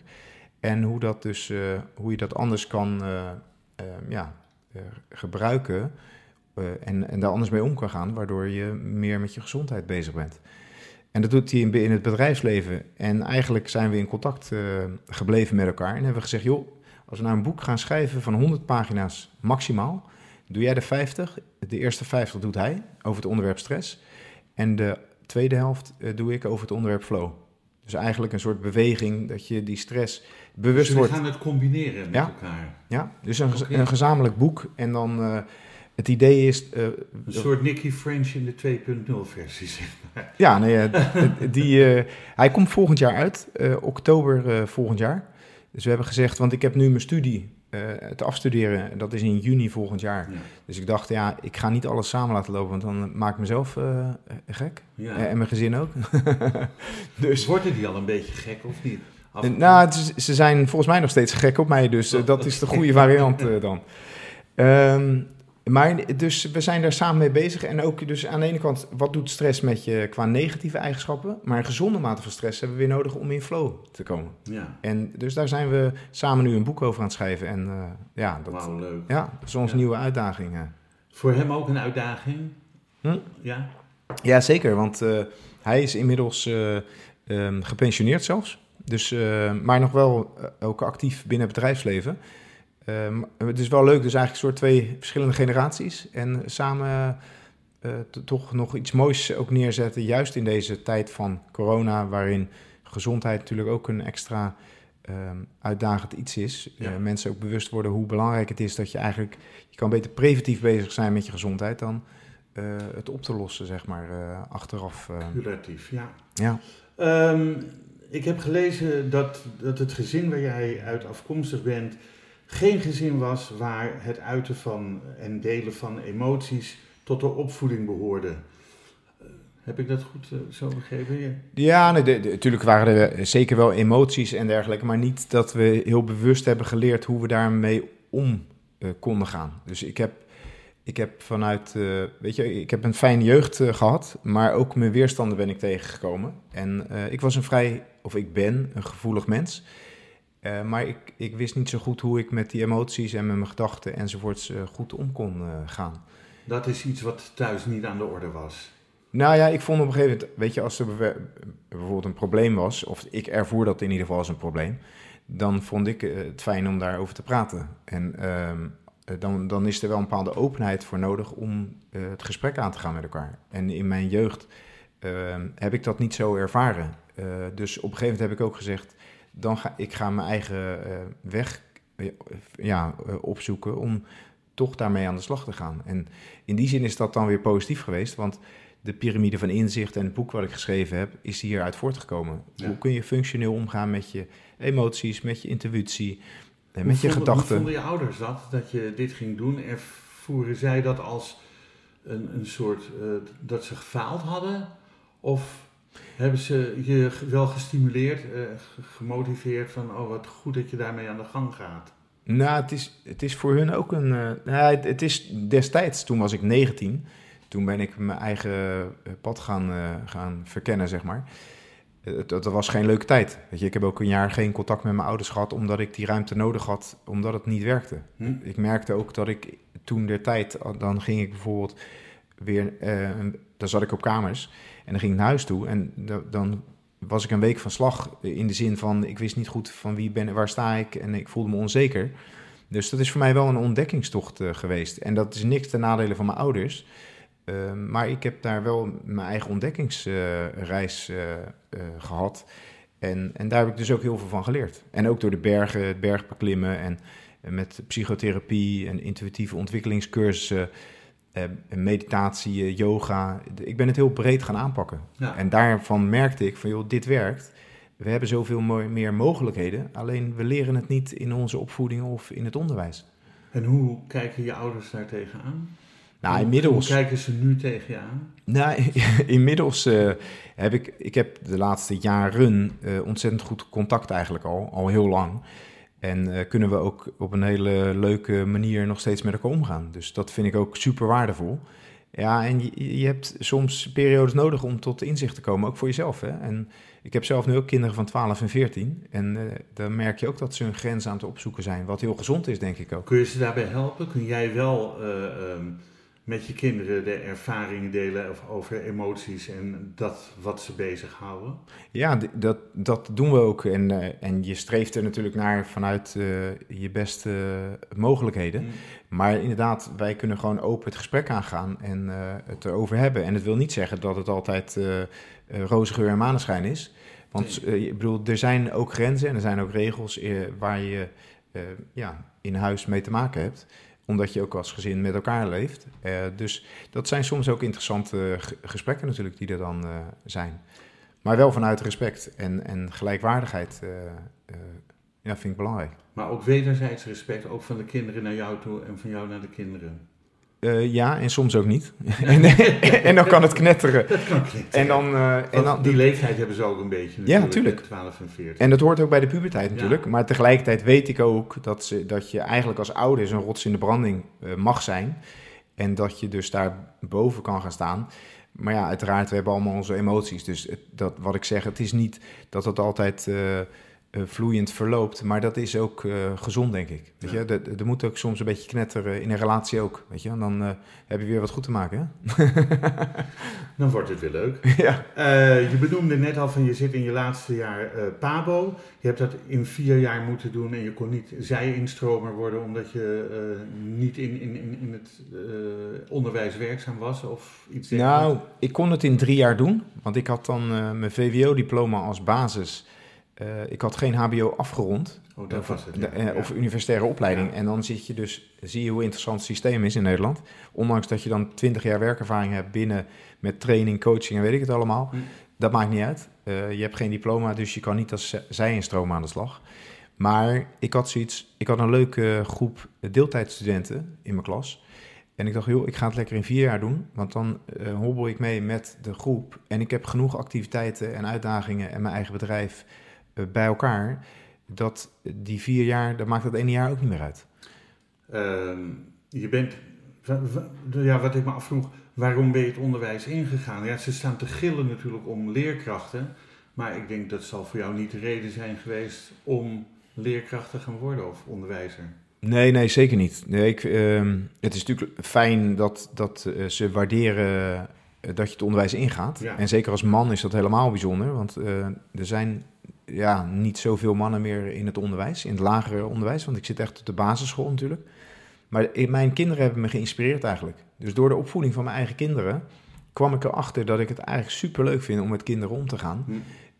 S3: En hoe, dat dus, uh, hoe je dat anders kan uh, uh, ja, gebruiken en, en daar anders mee om kan gaan, waardoor je meer met je gezondheid bezig bent. En dat doet hij in, in het bedrijfsleven. En eigenlijk zijn we in contact gebleven met elkaar en hebben we gezegd, joh, als we nou een boek gaan schrijven van 100 pagina's maximaal, doe jij de 50, de eerste 50 doet hij over het onderwerp stress. En de tweede helft doe ik over het onderwerp flow. Dus eigenlijk een soort beweging dat je die stress bewust
S2: dus
S3: wordt.
S2: we gaan het combineren met elkaar.
S3: Ja, dus een, okay. een gezamenlijk boek. En dan uh, het idee is... Uh,
S2: een soort Nicky French in de 2.0 versie, zeg maar.
S3: Ja, nee, die, uh, hij komt volgend jaar uit, oktober volgend jaar. Dus we hebben gezegd, want ik heb nu mijn studie te afstuderen. Dat is in juni volgend jaar. Ja. Dus ik dacht, ja, ik ga niet alles samen laten lopen, want dan maak ik mezelf gek. Ja. en mijn gezin ook.
S2: dus, Worden die al een beetje gek of niet?
S3: Nou, is, ze zijn volgens mij nog steeds gek op mij, dus uh, dat is de goede variant uh, dan. Um, maar dus we zijn daar samen mee bezig. En ook dus aan de ene kant, wat doet stress met je qua negatieve eigenschappen? Maar een gezonde mate van stress hebben we weer nodig om in flow te komen.
S2: Ja.
S3: En dus daar zijn we samen nu een boek over aan het schrijven. En uh, ja, dat,
S2: wow, leuk.
S3: Ja, dat is onze ja. nieuwe uitdaging.
S2: Voor hem ook een uitdaging?
S3: Hm?
S2: Ja?
S3: Ja, zeker. Want hij is inmiddels um, gepensioneerd zelfs. Dus, uh, maar nog wel ook actief binnen het bedrijfsleven. Uh, het is wel leuk, dus eigenlijk een soort twee verschillende generaties. En samen uh, toch nog iets moois ook neerzetten, juist in deze tijd van corona, waarin gezondheid natuurlijk ook een extra uitdagend iets is. Ja. mensen ook bewust worden hoe belangrijk het is dat je eigenlijk, je kan beter preventief bezig zijn met je gezondheid dan het op te lossen, zeg maar, achteraf.
S2: Curatief, ja.
S3: Ja.
S2: Um, ik heb gelezen dat, dat het gezin waar jij uit afkomstig bent geen gezin was waar het uiten van en delen van emoties tot de opvoeding behoorde. Heb ik dat goed uh, zo begrepen?
S3: Ja, nee, natuurlijk waren er zeker wel emoties en dergelijke, maar niet dat we heel bewust hebben geleerd hoe we daarmee om uh, konden gaan. Dus ik heb ik heb vanuit, weet je, ik heb een fijne jeugd gehad, maar ook mijn weerstanden ben ik tegengekomen. En ik was een vrij, of ik ben een gevoelig mens. maar ik, ik wist niet zo goed hoe ik met die emoties en met mijn gedachten enzovoorts goed om kon gaan.
S2: Dat is iets wat thuis niet aan de orde was.
S3: Nou ja, ik vond op een gegeven moment, weet je, als er bijvoorbeeld een probleem was, of ik ervoer dat in ieder geval als een probleem, dan vond ik het fijn om daarover te praten. En ehm, dan, dan is er wel een bepaalde openheid voor nodig om het gesprek aan te gaan met elkaar. En in mijn jeugd uh, heb ik dat niet zo ervaren. Uh, dus op een gegeven moment heb ik ook gezegd, dan ga ik ga mijn eigen weg ja, opzoeken om toch daarmee aan de slag te gaan. En in die zin is dat dan weer positief geweest, want de piramide van inzicht en het boek wat ik geschreven heb, is hieruit voortgekomen. Ja. Hoe kun je functioneel omgaan met je emoties, met je intuïtie, met je gedachten. Hoe
S2: vonden je ouders dat, dat je dit ging doen? Ervoeren zij dat als een, een soort, uh, dat ze gefaald hadden? Of hebben ze je wel gestimuleerd, uh, gemotiveerd van, oh wat goed dat je daarmee aan de gang gaat?
S3: Nou, het is, het is voor hun ook een, uh, nou, het, het, is destijds, toen was ik 19, toen ben ik mijn eigen pad gaan, gaan verkennen, zeg maar dat, was geen leuke tijd. Weet je, ik heb ook een jaar geen contact met mijn ouders gehad, omdat ik die ruimte nodig had, omdat het niet werkte. Hm? Ik merkte ook dat ik toen der tijd, dan ging ik bijvoorbeeld weer, uh, dan zat ik op kamers en dan ging ik naar huis toe en dan was ik een week van slag in de zin van ik wist niet goed van wie ben, waar sta ik en ik voelde me onzeker. Dus dat is voor mij wel een ontdekkingstocht uh, geweest. En dat is niks ten nadele van mijn ouders. Uh, maar ik heb daar wel mijn eigen ontdekkingsreis uh, uh, gehad. En, en daar heb ik dus ook heel veel van geleerd. En ook door de bergen, het bergbeklimmen en, en met psychotherapie en intuïtieve ontwikkelingscursussen, meditatie, yoga. Ik ben het heel breed gaan aanpakken. Ja. En daarvan merkte ik van, joh, dit werkt. We hebben zoveel meer mogelijkheden, alleen we leren het niet in onze opvoeding of in het onderwijs.
S2: En hoe kijken je ouders daar tegenaan?
S3: Nou, inmiddels...
S2: Hoe kijken ze nu tegen je aan?
S3: Nou, inmiddels uh, heb ik... Ik heb de laatste jaren uh, ontzettend goed contact eigenlijk al. Al heel lang. En uh, kunnen we ook op een hele leuke manier nog steeds met elkaar omgaan. Dus dat vind ik ook super waardevol. Ja, en je, je hebt soms periodes nodig om tot inzicht te komen, ook voor jezelf. Hè? En ik heb zelf nu ook kinderen van 12 en 14. En uh, dan merk je ook dat ze hun grens aan het opzoeken zijn. Wat heel gezond is, denk ik ook.
S2: Kun je ze daarbij helpen? Kun jij wel uh, um, met je kinderen de ervaringen delen over emoties en dat wat ze bezighouden?
S3: Ja, dat, dat doen we ook. En, uh, en je streeft er natuurlijk naar vanuit je beste mogelijkheden. Mm. Maar inderdaad, wij kunnen gewoon open het gesprek aangaan en het erover hebben. En het wil niet zeggen dat het altijd roze geur en maneschijn is. Want ik bedoel, er zijn ook grenzen en er zijn ook regels waar je ja, in huis mee te maken hebt. Omdat je ook als gezin met elkaar leeft. dus dat zijn soms ook interessante gesprekken natuurlijk die er dan zijn. Maar wel vanuit respect en, en gelijkwaardigheid ja, vind ik belangrijk.
S2: Maar ook wederzijds respect, ook van de kinderen naar jou toe en van jou naar de kinderen.
S3: Uh, ja, en soms ook niet. en, en, dan kan het knetteren.
S2: Dat kan knetteren.
S3: En dan, uh, en dan,
S2: die leeftijd hebben ze ook een beetje.
S3: Ja, natuurlijk.
S2: 12 en 14.
S3: En dat hoort ook bij de puberteit natuurlijk. Ja. Maar tegelijkertijd weet ik ook dat, ze, dat je eigenlijk als ouder een rots in de branding uh, mag zijn. En dat je dus daar boven kan gaan staan. Maar ja, uiteraard, we hebben allemaal onze emoties. Dus het, dat, wat ik zeg, het is niet dat het altijd vloeiend verloopt. Maar dat is ook uh, gezond, denk ik. Weet ja. je, er moet ook soms een beetje knetteren in een relatie ook. Weet je, en dan uh, heb je weer wat goed te maken. Hè?
S2: dan wordt het weer leuk.
S3: Ja.
S2: je benoemde net al van je zit in je laatste jaar Pabo. Je hebt dat in vier jaar moeten doen en je kon niet zij-instromer worden omdat je niet in, in, in, in het onderwijs werkzaam was of iets
S3: Nou, ik kon het in drie jaar doen, want ik had dan mijn VWO-diploma als basis. Uh, ik had geen HBO afgerond.
S2: Oh, dat was het.
S3: Ja. De, of universitaire opleiding. Ja. En dan zit je dus, zie je hoe interessant het systeem is in Nederland. Ondanks dat je dan 20 jaar werkervaring hebt binnen met training, coaching en weet ik het allemaal. Hm. Dat maakt niet uit. Uh, je hebt geen diploma, dus je kan niet als zij-instroom aan de slag. Maar ik had zoiets, ik had een leuke groep deeltijdstudenten in mijn klas. En ik dacht, joh, ik ga het lekker in vier jaar doen. Want dan uh, hobbel ik mee met de groep. En ik heb genoeg activiteiten en uitdagingen en mijn eigen bedrijf bij elkaar, dat die vier jaar, dat maakt dat ene jaar ook niet meer uit.
S2: Uh, je bent, ja, wat ik me afvroeg, waarom ben je het onderwijs ingegaan? Ja, ze staan te gillen natuurlijk om leerkrachten, maar ik denk dat zal voor jou niet de reden zijn geweest om leerkracht te gaan worden of onderwijzer.
S3: Nee, nee, zeker niet. Nee, ik, uh, het is natuurlijk fijn dat, dat uh, ze waarderen dat je het onderwijs ingaat.
S2: Ja.
S3: En zeker als man is dat helemaal bijzonder, want uh, er zijn ja, niet zoveel mannen meer in het onderwijs, in het lagere onderwijs, want ik zit echt op de basisschool natuurlijk. Maar mijn kinderen hebben me geïnspireerd eigenlijk. Dus door de opvoeding van mijn eigen kinderen kwam ik erachter dat ik het eigenlijk super leuk vind om met kinderen om te gaan.
S2: Hm.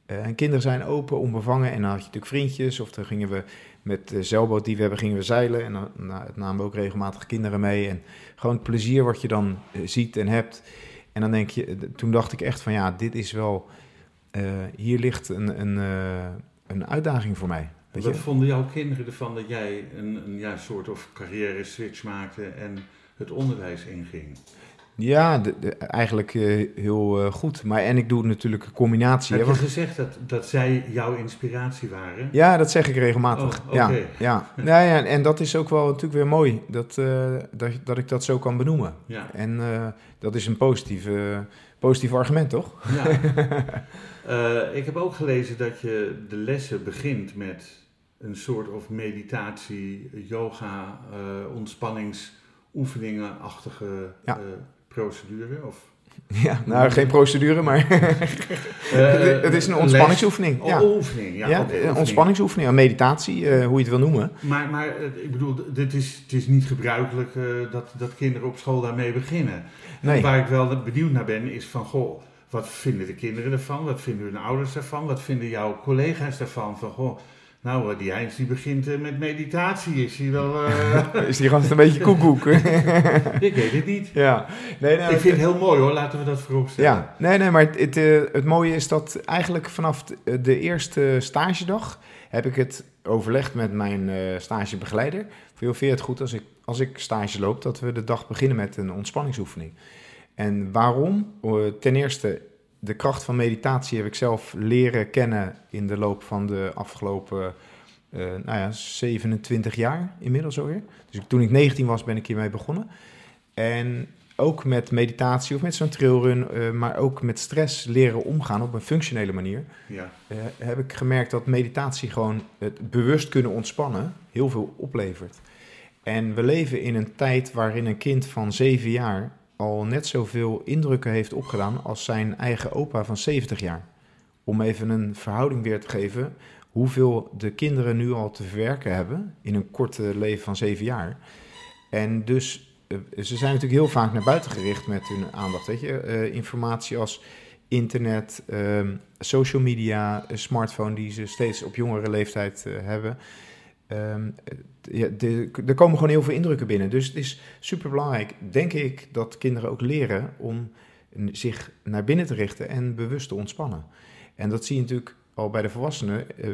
S3: Uh, en kinderen zijn open, onbevangen. En dan had je natuurlijk vriendjes. Of dan gingen we met de zeilboot die we hebben, gingen we zeilen. En dan nou, het namen we ook regelmatig kinderen mee. En gewoon het plezier wat je dan uh, ziet en hebt. En dan denk je, toen dacht ik echt van ja, dit is wel hier ligt een, een, uh, een uitdaging voor mij.
S2: Wat vonden jouw kinderen ervan dat jij een, een ja, soort of carrière switch maakte en het onderwijs inging?
S3: Ja, de, de, eigenlijk uh, heel goed. Maar en ik doe natuurlijk een combinatie.
S2: Heb je gezegd dat, dat zij jouw inspiratie waren?
S3: Ja, dat zeg ik regelmatig.
S2: Oh, okay.
S3: ja, ja. ja, ja. En dat is ook wel natuurlijk weer mooi dat, dat, dat ik dat zo kan benoemen.
S2: Ja.
S3: En dat is een positieve, positief argument, toch?
S2: Ja. Uh, ik heb ook gelezen dat je de lessen begint met een soort of meditatie, yoga, uh, ontspanningsoefeningen-achtige ja. uh, procedure. Of
S3: ja, nou geen procedure, maar het is een ontspanningsoefening.
S2: Ja. Oh, oefening, ja.
S3: ja een ontspanningsoefening, een meditatie, hoe je het wil noemen.
S2: Maar, maar ik bedoel, dit is, het is niet gebruikelijk dat, dat kinderen op school daarmee beginnen.
S3: Nee.
S2: Waar ik wel benieuwd naar ben, is van, goh, wat vinden de kinderen ervan? Wat vinden hun ouders ervan? Wat vinden jouw collega's ervan? Van, goh, nou, die Heinz die begint uh, met meditatie. Is hij wel... Uh...
S3: is die gast een beetje koekoek?
S2: ik weet het niet.
S3: Ja. Nee,
S2: nou, ik vind het heel mooi hoor, laten we dat vooropstellen.
S3: Ja, nee, nee, maar het, het, het mooie is dat eigenlijk vanaf de eerste stagedag heb ik het overlegd met mijn stagebegeleider. Voor vind je het goed als ik, als ik stage loop, dat we de dag beginnen met een ontspanningsoefening. En waarom? Ten eerste, de kracht van meditatie heb ik zelf leren kennen in de loop van de afgelopen uh, nou ja, 27 jaar inmiddels alweer. Dus toen ik 19 was, ben ik hiermee begonnen. En ook met meditatie of met zo'n trailrun, uh, maar ook met stress leren omgaan op een functionele manier,
S2: Ja.
S3: uh, heb ik gemerkt dat meditatie gewoon het bewust kunnen ontspannen heel veel oplevert. En we leven in een tijd waarin een kind van zeven jaar al net zoveel indrukken heeft opgedaan als zijn eigen opa van 70 jaar. Om even een verhouding weer te geven hoeveel de kinderen nu al te verwerken hebben in een korte leven van zeven jaar. En dus, uh, ze zijn natuurlijk heel vaak naar buiten gericht met hun aandacht. Weet je? Uh, informatie als internet, uh, social media, een smartphone die ze steeds op jongere leeftijd uh, hebben. De, er komen gewoon heel veel indrukken binnen. Dus het is super belangrijk, denk ik, dat kinderen ook leren om zich naar binnen te richten en bewust te ontspannen. En dat zie je natuurlijk al bij de volwassenen, uh,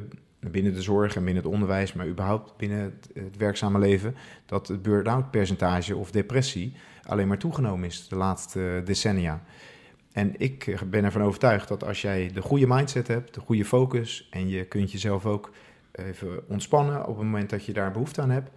S3: binnen de zorg en binnen het onderwijs, maar überhaupt binnen het, het werkzame leven, dat het burn-out percentage of depressie alleen maar toegenomen is de laatste decennia. En ik ben ervan overtuigd dat als jij de goede mindset hebt, de goede focus en je kunt jezelf ook even ontspannen op het moment dat je daar behoefte aan hebt,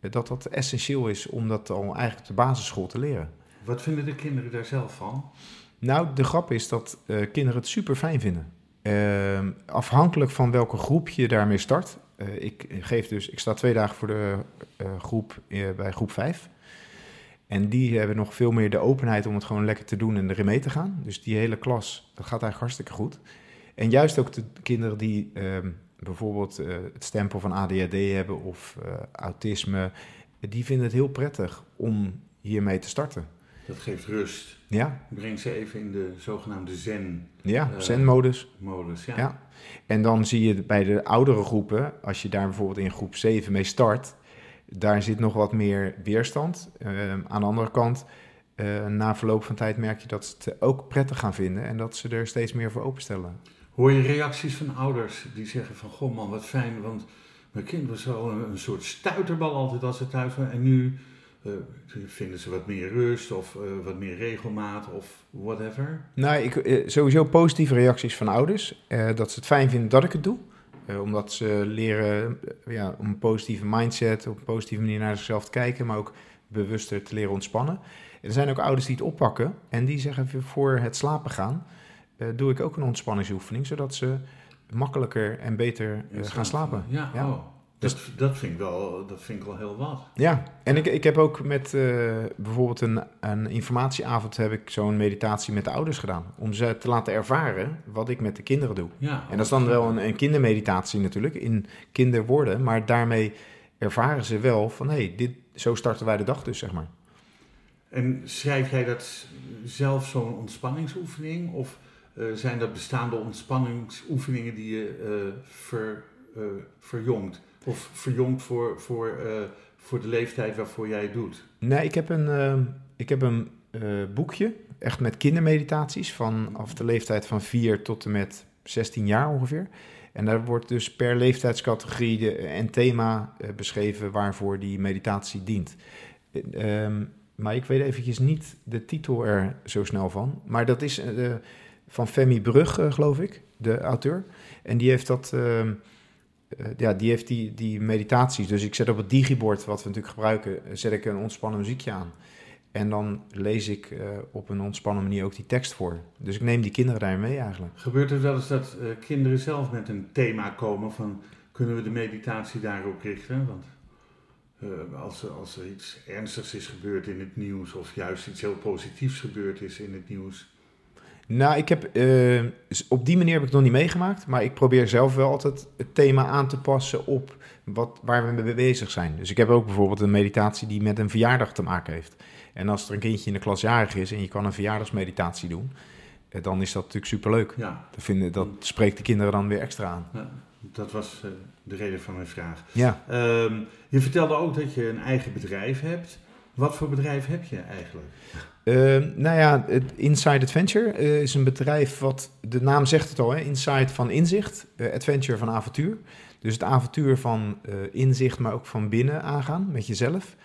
S3: dat dat essentieel is om dat al eigenlijk de basisschool te leren.
S2: Wat vinden de kinderen daar zelf van?
S3: Nou, de grap is dat uh, kinderen het super fijn vinden. Uh, afhankelijk van welke groep je daarmee start. Uh, ik geef dus, ik sta twee dagen voor de groep bij groep 5. En die hebben nog veel meer de openheid om het gewoon lekker te doen en erin mee te gaan. Dus die hele klas, dat gaat eigenlijk hartstikke goed. En juist ook de kinderen die ehm, bijvoorbeeld uh, het stempel van ADHD hebben of uh, autisme, die vinden het heel prettig om hiermee te starten.
S2: Dat geeft rust.
S3: Ja.
S2: Breng ze even in de zogenaamde zen.
S3: Ja, uh, zen-modus.
S2: Modus, ja.
S3: ja. En dan zie je bij de oudere groepen, als je daar bijvoorbeeld in groep 7 mee start, daar zit nog wat meer weerstand. aan de andere kant, na verloop van tijd merk je dat ze het ook prettig gaan vinden en dat ze er steeds meer voor openstellen.
S2: Hoor je reacties van ouders die zeggen van, goh man, wat fijn, want mijn kind was zo een, soort stuiterbal altijd als ze thuis waren. En nu uh, vinden ze wat meer rust of uh, wat meer regelmaat of whatever.
S3: Nou, ik, uh, sowieso positieve reacties van ouders. dat ze het fijn vinden dat ik het doe. omdat ze leren ja, om een positieve mindset, op een positieve manier naar zichzelf te kijken, maar ook bewuster te leren ontspannen. Er zijn ook ouders die het oppakken en die zeggen voor het slapen gaan, uh, doe ik ook een ontspanningsoefening, zodat ze makkelijker en beter uh, gaan slapen.
S2: Ja, ja. Oh, dat, dus, dat, vind ik wel, dat vind ik wel heel wat.
S3: Ja, en ik, ik heb ook met uh, bijvoorbeeld een, een informatieavond heb ik zo'n meditatie met de ouders gedaan. Om ze te laten ervaren wat ik met de kinderen doe.
S2: Ja,
S3: en dat is dan wel een, een kindermeditatie natuurlijk, in kinderwoorden. Maar daarmee ervaren ze wel van, hé, hey, dit, zo starten wij de dag dus, zeg maar.
S2: En schrijf jij dat zelf zo'n ontspanningsoefening? Of zijn dat bestaande ontspanningsoefeningen die je uh, ver, uh, verjongt? Of verjongt voor, voor, voor de leeftijd waarvoor jij het doet?
S3: Nee, ik heb een, ik heb een boekje, echt met kindermeditaties, vanaf de leeftijd van 4 tot en met 16 jaar ongeveer. En daar wordt dus per leeftijdscategorie en thema beschreven waarvoor die meditatie dient. Um, maar ik weet eventjes niet de titel er zo snel van. Maar dat is van Femi Brug, uh, geloof ik, de auteur. En die heeft dat, uh, ja, die heeft die, die meditaties. Dus ik zet op het digibord, wat we natuurlijk gebruiken, zet ik een ontspannen muziekje aan. En dan lees ik op een ontspannen manier ook die tekst voor. Dus ik neem die kinderen daar mee eigenlijk.
S2: Gebeurt het wel eens dat kinderen zelf met een thema komen van... kunnen we de meditatie daarop richten? Want uh, als, er, als er iets ernstigs is gebeurd in het nieuws of juist iets heel positiefs gebeurd is in het nieuws?
S3: Nou, ik heb, uh, op die manier heb ik het nog niet meegemaakt, maar ik probeer zelf wel altijd het thema aan te passen op wat, waar we mee bezig zijn. Dus ik heb ook bijvoorbeeld een meditatie die met een verjaardag te maken heeft. En als er een kindje in de klas jarig is en je kan een verjaardagsmeditatie doen, dan is dat natuurlijk superleuk.
S2: Ja.
S3: Dat, vinden, dat spreekt de kinderen dan weer extra aan.
S2: Ja, dat was uh, de reden van mijn vraag.
S3: Ja.
S2: Um, je vertelde ook dat je een eigen bedrijf hebt. Wat voor bedrijf heb je eigenlijk?
S3: Uh, nou ja, Inside Adventure uh, is een bedrijf wat, de naam zegt het al, hè? Inside van inzicht, uh, Adventure van avontuur. Dus het avontuur van inzicht, maar ook van binnen aangaan met jezelf.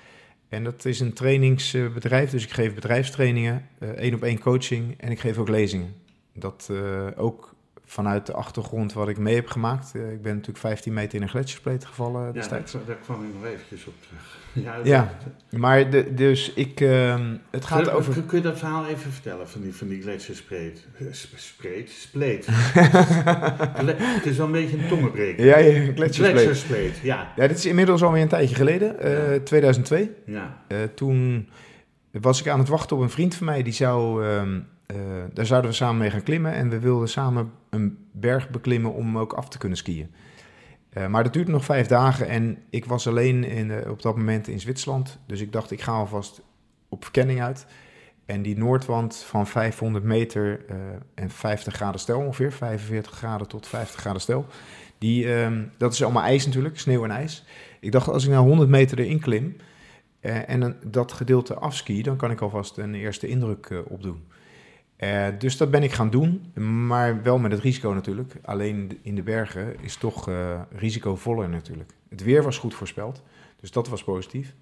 S3: En dat is een trainingsbedrijf, dus ik geef bedrijfstrainingen, één op één coaching en ik geef ook lezingen. Dat ook vanuit de achtergrond wat ik mee heb gemaakt. Eh, ik ben natuurlijk 15 meter in een gletsjerspleet gevallen
S2: Ja,
S3: destijds.
S2: daar, daar kwam ik nog eventjes op terug. Ja,
S3: Ja, maar de, dus ik, ehm, het gaat
S2: Kun-
S3: over...
S2: kun, je dat verhaal even vertellen van die, van die gletsjerspreet? Eh, sp- Spreet? Spleet. Gle- het is wel een beetje een tongenbreker.
S3: Ja, ja, gletsjerspleet.
S2: Gletsjerspleet, ja.
S3: Ja, dit is inmiddels alweer een tijdje geleden, eh,
S2: Ja.
S3: 2002.
S2: ja.
S3: Eh, toen was ik aan het wachten op een vriend van mij, die zou, ehm, eh, daar zouden we samen mee gaan klimmen. En we wilden samen een berg beklimmen om ook af te kunnen skiën. Eh, maar dat duurde nog vijf dagen en ik was alleen in, eh, op dat moment in Zwitserland. Dus ik dacht, ik ga alvast op verkenning uit. En die noordwand van 500 meter eh, en 50 graden stel ongeveer, 45 graden tot 50 graden stel. Die, ehm, dat is allemaal ijs natuurlijk, sneeuw en ijs. Ik dacht, als ik nou 100 meter erin klim en dat gedeelte afski, dan kan ik alvast een eerste indruk opdoen. Eh, dus dat ben ik gaan doen, maar wel met het risico natuurlijk. Alleen in de bergen is toch eh, risicovoller natuurlijk. Het weer was goed voorspeld, dus dat was positief.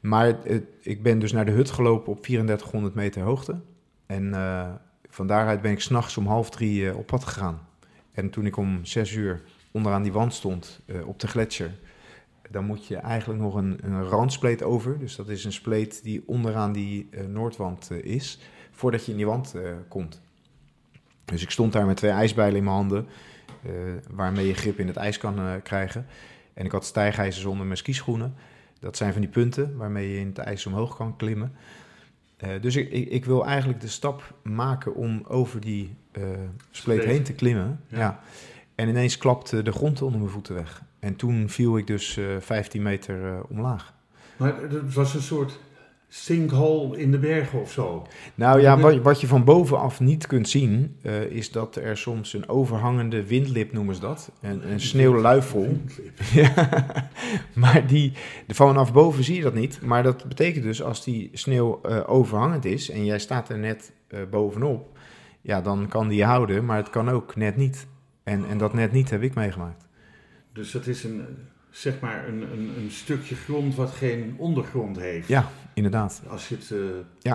S3: Maar ik ben dus naar de hut gelopen op 3400 meter hoogte. En eh, van daaruit ben ik s'nachts om half drie op pad gegaan. En toen ik om zes uur onderaan die wand stond op de gletsjer, dan moet je eigenlijk nog een, een randspleet over. Dus dat is een spleet die onderaan die noordwand is, voordat je in die wand eh, komt. Dus ik stond daar met twee ijsbijlen in mijn handen, eh, waarmee je grip in het ijs kan eh, krijgen. En ik had stijgijzers onder mijn skischoenen. Dat zijn van die punten waarmee je in het ijs omhoog kan klimmen. Dus ik, ik, ik wil eigenlijk de stap maken om over die eh, spleet
S2: Spleet.
S3: heen te klimmen.
S2: Ja.
S3: Ja. En ineens klapte de grond onder mijn voeten weg. En toen viel ik dus eh 15 meter omlaag.
S2: Maar het was een soort sinkhole in de bergen of zo.
S3: Nou ja, wat, wat je van bovenaf niet kunt zien, eh, is dat er soms een overhangende windlip noemen ze dat. Een, een sneeuwluifel. Ja, maar die, vanaf boven zie je dat niet. Maar dat betekent dus als die sneeuw eh, overhangend is en jij staat er net eh, bovenop, ja, dan kan die je houden, maar het kan ook net niet. En, en dat net niet heb ik meegemaakt.
S2: Dus dat is een, zeg maar een, een, een stukje grond wat geen ondergrond heeft.
S3: Ja, inderdaad.
S2: Als je het... eh,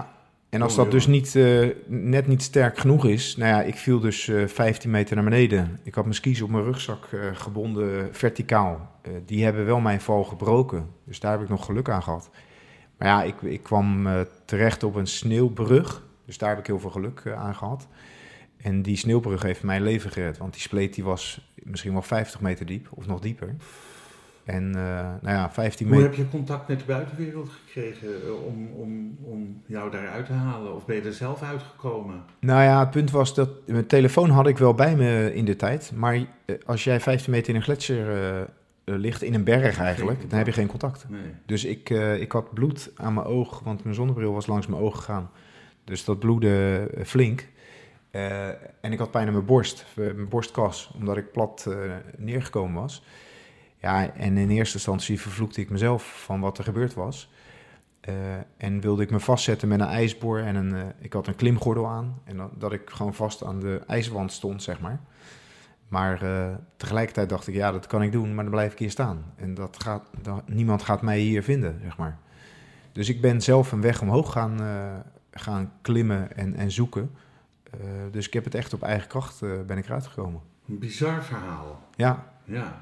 S3: En als
S2: Oh,
S3: dat
S2: ja.
S3: dus niet, eh, net niet sterk genoeg is, nou ja, ik viel dus eh 15 meter naar beneden. Ik had mijn skis op mijn rugzak gebonden verticaal. Die hebben wel mijn val gebroken, dus daar heb ik nog geluk aan gehad. Maar ja, ik, ik kwam terecht op een sneeuwbrug, dus daar heb ik heel veel geluk aan gehad. En die sneeuwbrug heeft mijn leven gered, want die spleet die was misschien wel 50 meter diep, of nog dieper. En eh, nou ja, 15
S2: Hoe
S3: meter...
S2: heb je contact met de buitenwereld gekregen eh, om, om, om jou daaruit te halen? Of ben je er zelf uitgekomen?
S3: Nou ja, het punt was dat mijn telefoon had ik wel bij me in de tijd. Maar eh, als jij 15 meter in een gletsjer ligt, in een berg eigenlijk, dan heb je geen contact.
S2: Nee.
S3: Dus ik, ik had bloed aan mijn oog, want mijn zonnebril was langs mijn oog gegaan. Dus dat bloedde flink. En ik had pijn aan mijn borst, mijn borstkas, omdat ik plat neergekomen was. Ja, en in eerste instantie vervloekte ik mezelf van wat er gebeurd was. Eh, en wilde ik me vastzetten met een ijsboor en een, eh, ik had een klimgordel aan. En dat, dat ik gewoon vast aan de ijswand stond, zeg maar. Maar eh, tegelijkertijd dacht ik, ja, dat kan ik doen, maar dan blijf ik hier staan. En dat gaat, dan, niemand gaat mij hier vinden, zeg maar. Dus ik ben zelf een weg omhoog gaan, gaan klimmen en, en zoeken. Dus ik heb het echt op eigen kracht ben ik eruit gekomen.
S2: Een bizar verhaal.
S3: Ja,
S2: Ja.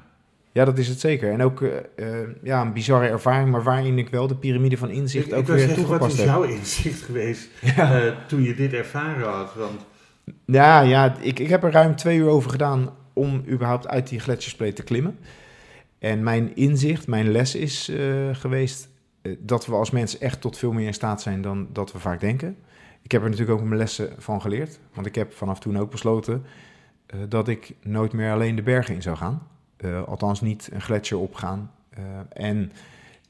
S3: Ja, dat is het zeker. En ook eh, eh, ja, een bizarre ervaring, maar waarin ik wel de piramide van inzicht
S2: ik,
S3: ook
S2: ik
S3: weer
S2: zeggen, wat
S3: toegepast
S2: is
S3: heb.
S2: jouw inzicht geweest
S3: Ja.
S2: eh, toen je dit ervaren had? Want
S3: Ja, ja ik, ik heb er ruim twee uur over gedaan om überhaupt uit die gletsjerspleet te klimmen. En mijn inzicht, mijn les is geweest dat we als mens echt tot veel meer in staat zijn dan dat we vaak denken. Ik heb er natuurlijk ook mijn lessen van geleerd. Want ik heb vanaf toen ook besloten dat ik nooit meer alleen de bergen in zou gaan. Eh, althans niet een gletsjer opgaan. Eh, en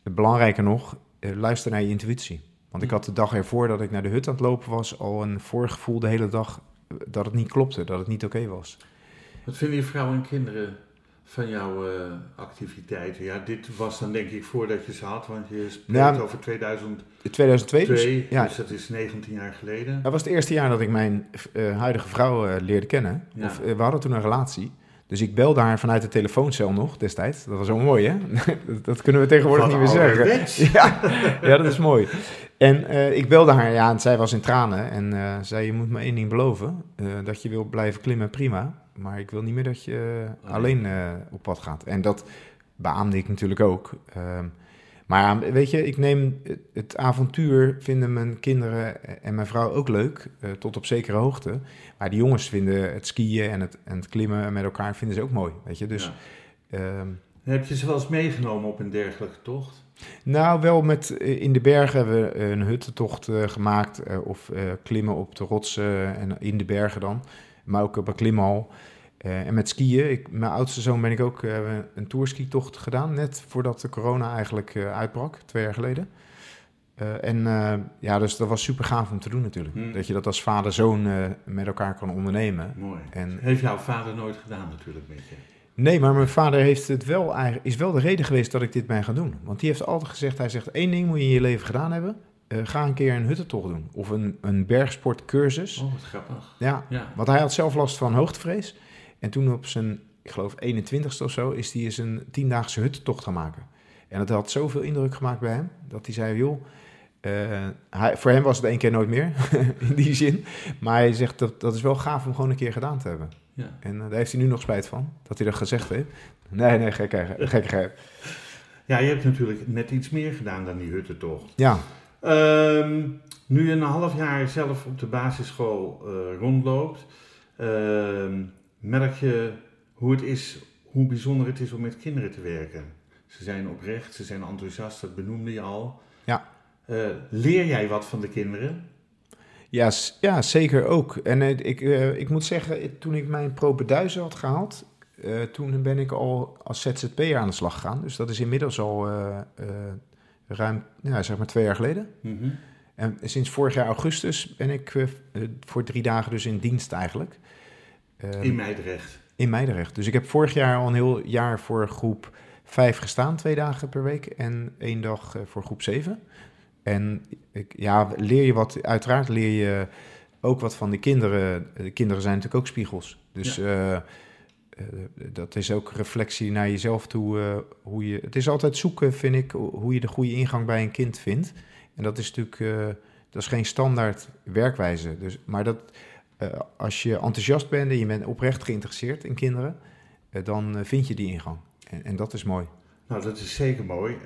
S3: belangrijker nog, eh, luister naar je intuïtie. Want ik had de dag ervoor dat ik naar de hut aan het lopen was al een voorgevoel de hele dag dat het niet klopte, dat het niet oké was.
S2: wat vinden je vrouw en kinderen van jouw activiteiten? Ja, dit was dan denk ik voordat je ze had, want je spreekt
S3: Ja.
S2: over 2002,
S3: In 2002, dus, ja,
S2: dus dat is 19 jaar geleden.
S3: dat was het eerste jaar dat ik mijn huidige vrouw leerde kennen.
S2: Ja.
S3: Of, we hadden toen een relatie. Dus ik belde haar vanuit de telefooncel nog destijds. Dat was wel mooi, hè? dat, kunnen we tegenwoordig
S2: Wat
S3: niet meer zeggen. Ja, ja, dat is mooi. En eh, ik belde haar, ja, en zij was in tranen. En eh zei, je moet me één ding beloven. eh, dat je wil blijven klimmen, prima. maar ik wil niet meer dat je
S2: Oh,
S3: alleen op pad gaat. En dat beaamde ik natuurlijk ook. Ehm, maar weet je, ik neem het, avontuur, vinden mijn kinderen en mijn vrouw ook leuk, eh, tot op zekere hoogte. Maar die jongens vinden het skiën en het, en het klimmen met elkaar vinden ze ook mooi, weet je. Dus
S2: Ja.
S3: ehm,
S2: Heb je ze wel eens meegenomen op een dergelijke tocht?
S3: nou, wel met eh, in de bergen hebben we een huttentocht eh, gemaakt. of klimmen op de rotsen en in de bergen dan. Maar ook op een klimhal. Eh, en met skiën. Ik, mijn oudste zoon ben ik ook eh, een tourski-tocht gedaan. Net voordat de corona eigenlijk eh, uitbrak, twee jaar geleden. En ja, dus dat was super gaaf om te doen natuurlijk.
S2: Hmm.
S3: Dat je dat als vader-zoon met elkaar kan ondernemen.
S2: Mooi.
S3: En
S2: Heeft jouw vader nooit gedaan natuurlijk met je?
S3: Nee, maar mijn vader heeft het wel, is wel de reden geweest dat ik dit ben gaan doen. Want die heeft altijd gezegd, hij zegt, één ding moet je in je leven gedaan hebben. Ga een keer een huttentocht doen. Of een, een bergsportcursus.
S2: Oh, wat grappig.
S3: Ja,
S2: Ja.
S3: want hij had zelf last van hoogtevrees. En toen op zijn, ik geloof 21ste of zo, is hij eens een tiendaagse huttentocht gaan maken. En dat had zoveel indruk gemaakt bij hem, dat hij zei, joh... eh, hij, voor hem was het één keer nooit meer, in die zin. Maar hij zegt, dat, dat is wel gaaf om gewoon een keer gedaan te hebben.
S2: Ja.
S3: En eh, daar heeft hij nu nog spijt van, dat hij dat gezegd heeft. Nee, nee, gekke, gekkigheid.
S2: ja, je hebt natuurlijk net iets meer gedaan dan die huttentocht.
S3: Ja,
S2: Ehm, nu je een half jaar zelf op de basisschool eh, rondloopt, ehm, merk je hoe het is, hoe bijzonder het is om met kinderen te werken. Ze zijn oprecht, ze zijn enthousiast, dat benoemde je al.
S3: Ja.
S2: Eh, leer jij wat van de kinderen?
S3: ja, ja zeker ook. En ik, eh, ik moet zeggen, toen ik mijn propeduizen had gehaald, eh, toen ben ik al als ZZP'er aan de slag gegaan. Dus dat is inmiddels al ruim, ja, zeg maar twee jaar geleden.
S2: Mhm.
S3: En sinds vorig jaar augustus ben ik voor drie dagen dus in dienst eigenlijk. Ehm,
S2: In Meidrecht.
S3: in Meidrecht. Dus ik heb vorig jaar al een heel jaar voor groep 5 gestaan, twee dagen per week. En één dag eh, voor groep 7. En ik, ja, leer je wat, uiteraard leer je ook wat van de kinderen. De kinderen zijn natuurlijk ook spiegels. Dus eh, eh, dat is ook reflectie naar jezelf toe. eh, hoe je, het is altijd zoeken, vind ik, hoe je de goede ingang bij een kind vindt. En dat is natuurlijk eh, dat is geen standaard werkwijze. Dus, maar dat, eh, als je enthousiast bent en je bent oprecht geïnteresseerd in kinderen, eh, dan eh, vind je die ingang. En, en dat is mooi.
S2: Nou, dat is zeker mooi.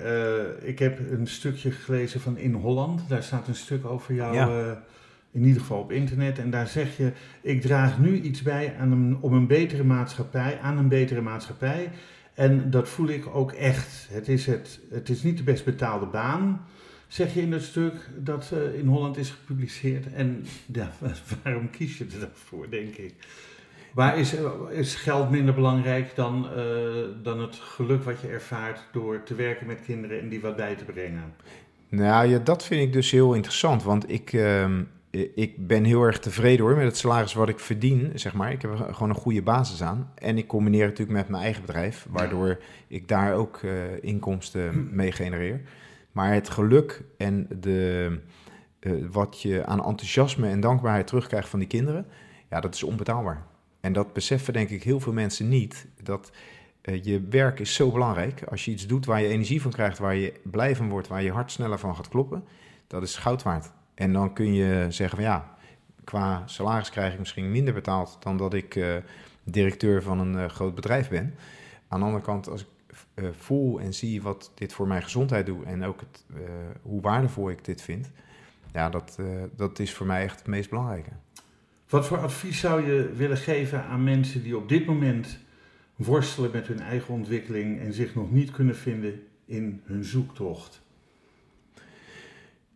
S2: Ik heb een stukje gelezen van In Holland. Daar staat een stuk over jou,
S3: Ja.
S2: in ieder geval op internet. En daar zeg je, ik draag nu iets bij aan een, om een betere maatschappij, aan een betere maatschappij. En dat voel ik ook echt. Het is, het, het is niet de best betaalde baan, zeg je in het stuk dat eh, in Holland is gepubliceerd. En ja, waarom kies je er dan voor, denk ik? Waar is, is geld minder belangrijk dan, eh, dan het geluk wat je ervaart door te werken met kinderen en die wat bij te brengen?
S3: Nou ja, dat vind ik dus heel interessant. Want ik, ehm, ik ben heel erg tevreden hoor met het salaris wat ik verdien, zeg maar. Ik heb er gewoon een goede basis aan. En ik combineer het natuurlijk met mijn eigen bedrijf, waardoor ik daar ook eh, inkomsten mee genereer. Maar het geluk en de, eh, wat je aan enthousiasme en dankbaarheid terugkrijgt van die kinderen, ja, dat is onbetaalbaar. En dat beseffen denk ik heel veel mensen niet. Dat eh, je werk is zo belangrijk. Als je iets doet waar je energie van krijgt, waar je blij van wordt, waar je hart sneller van gaat kloppen, dat is goud waard. En dan kun je zeggen van ja, qua salaris krijg ik misschien minder betaald dan dat ik eh, directeur van een groot bedrijf ben. Aan de andere kant, als ik eh, voel en zie wat dit voor mijn gezondheid doet en ook het, eh, hoe waardevol ik dit vind, ja, dat, eh, dat is voor mij echt het meest belangrijke.
S2: Wat voor advies zou je willen geven aan mensen die op dit moment worstelen met hun eigen ontwikkeling en zich nog niet kunnen vinden in hun zoektocht?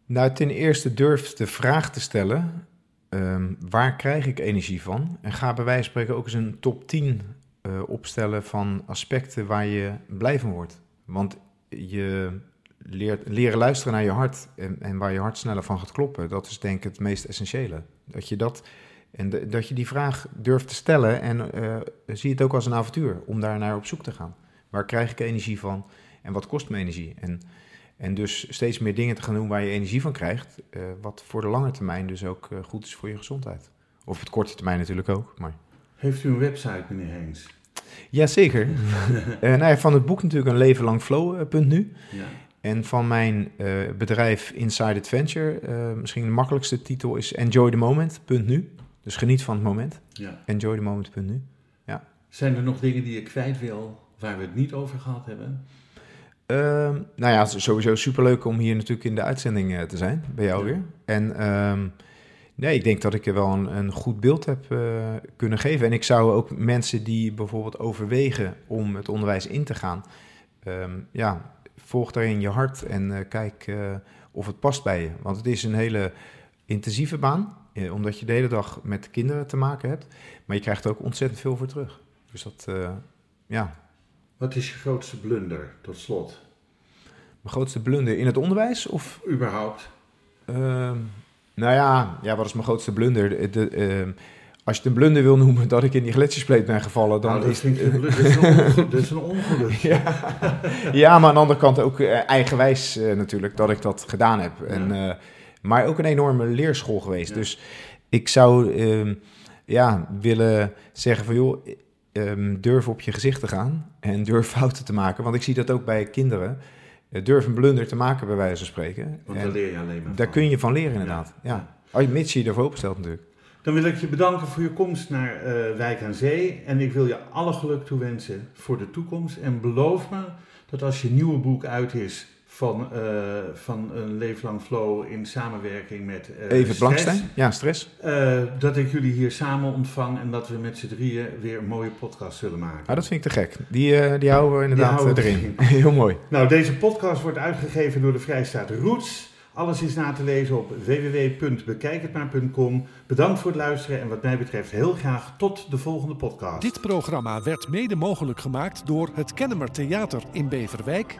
S3: Nou, ten eerste durf de vraag te stellen: ehm, waar krijg ik energie van? En ga bij wijze van spreken ook eens een top 10 eh, opstellen van aspecten waar je blij van wordt. Want je leert, leren luisteren naar je hart en, en waar je hart sneller van gaat kloppen, dat is denk ik het meest essentiële. Dat je dat. En dat je die vraag durft te stellen en eh, zie het ook als een avontuur om daar naar op zoek te gaan. Waar krijg ik energie van en wat kost me energie? En en dus steeds meer dingen te gaan doen waar je energie van krijgt. eh, wat voor de lange termijn dus ook goed is voor je gezondheid. Of op het korte termijn natuurlijk ook. Maar...
S2: Heeft u een website, meneer Heens?
S3: Jazeker. Eh nou ja, van het boek natuurlijk een leven lang flow.nu.
S2: Ja.
S3: En van mijn eh, bedrijf Inside Adventure, eh, misschien de makkelijkste titel is enjoythemoment.nu. Dus geniet van het moment.
S2: ja.
S3: Enjoythemoment.nu.
S2: Zijn er nog dingen die je kwijt wil waar we het niet over gehad hebben?
S3: Ehm, nou ja, het is sowieso superleuk om hier natuurlijk in de uitzending eh, te zijn, bij jou
S2: Ja.
S3: weer. En ehm, nee, ik denk dat ik er wel een, een goed beeld heb eh, kunnen geven. En ik zou ook mensen die bijvoorbeeld overwegen om het onderwijs in te gaan, ehm, ja, volg daarin je hart en eh, kijk eh, of het past bij je. Want het is een hele intensieve baan, eh, omdat je de hele dag met kinderen te maken hebt. Maar je krijgt er ook ontzettend veel voor terug. Dus dat, ja,
S2: Wat is je grootste blunder, tot slot?
S3: mijn grootste blunder in het onderwijs of
S2: Überhaupt?
S3: Nou ja, ja, wat is mijn grootste blunder? De, de, ehm, als je het een blunder wil noemen dat ik in die gletsjerspleet ben gevallen, dan
S2: nou, dat
S3: is
S2: vind ik een blunder. Dat is een ongeluk.
S3: Ja. ja, maar aan de andere kant ook eh, eigenwijs eh, natuurlijk dat ik dat gedaan heb. En, eh, maar ook een enorme leerschool geweest.
S2: Ja.
S3: Dus ik zou ehm, ja, willen zeggen van joh, ehm, durf op je gezicht te gaan en durf fouten te maken. Want ik zie dat ook bij kinderen. Eh, durf een blunder te maken bij wijze van spreken.
S2: Want daar leer je alleen maar
S3: daar
S2: van.
S3: kun je van leren, inderdaad. Ja. Als je mits je je ervoor opstelt, natuurlijk.
S2: Dan wil ik je bedanken voor je komst naar eh, Wijk aan Zee. En ik wil je alle geluk toewensen voor de toekomst. En beloof me dat als je nieuwe boek uit is van, eh, van een leeflang flow in samenwerking met eh
S3: Even
S2: Stress,
S3: Blankstein. Ja, stress.
S2: eh, dat ik jullie hier samen ontvang en dat we met z'n drieën weer een mooie podcast zullen maken.
S3: Ah, dat vind ik te gek. Die, eh, die houden we inderdaad
S2: houden we
S3: erin. Heel mooi.
S2: Nou, deze podcast wordt uitgegeven door de Vrijstaat Roots. Alles is na te lezen op www.bekijkhetmaar.com. Bedankt voor het luisteren en wat mij betreft heel graag tot de volgende podcast.
S1: Dit programma werd mede mogelijk gemaakt door het Kennemer Theater in Beverwijk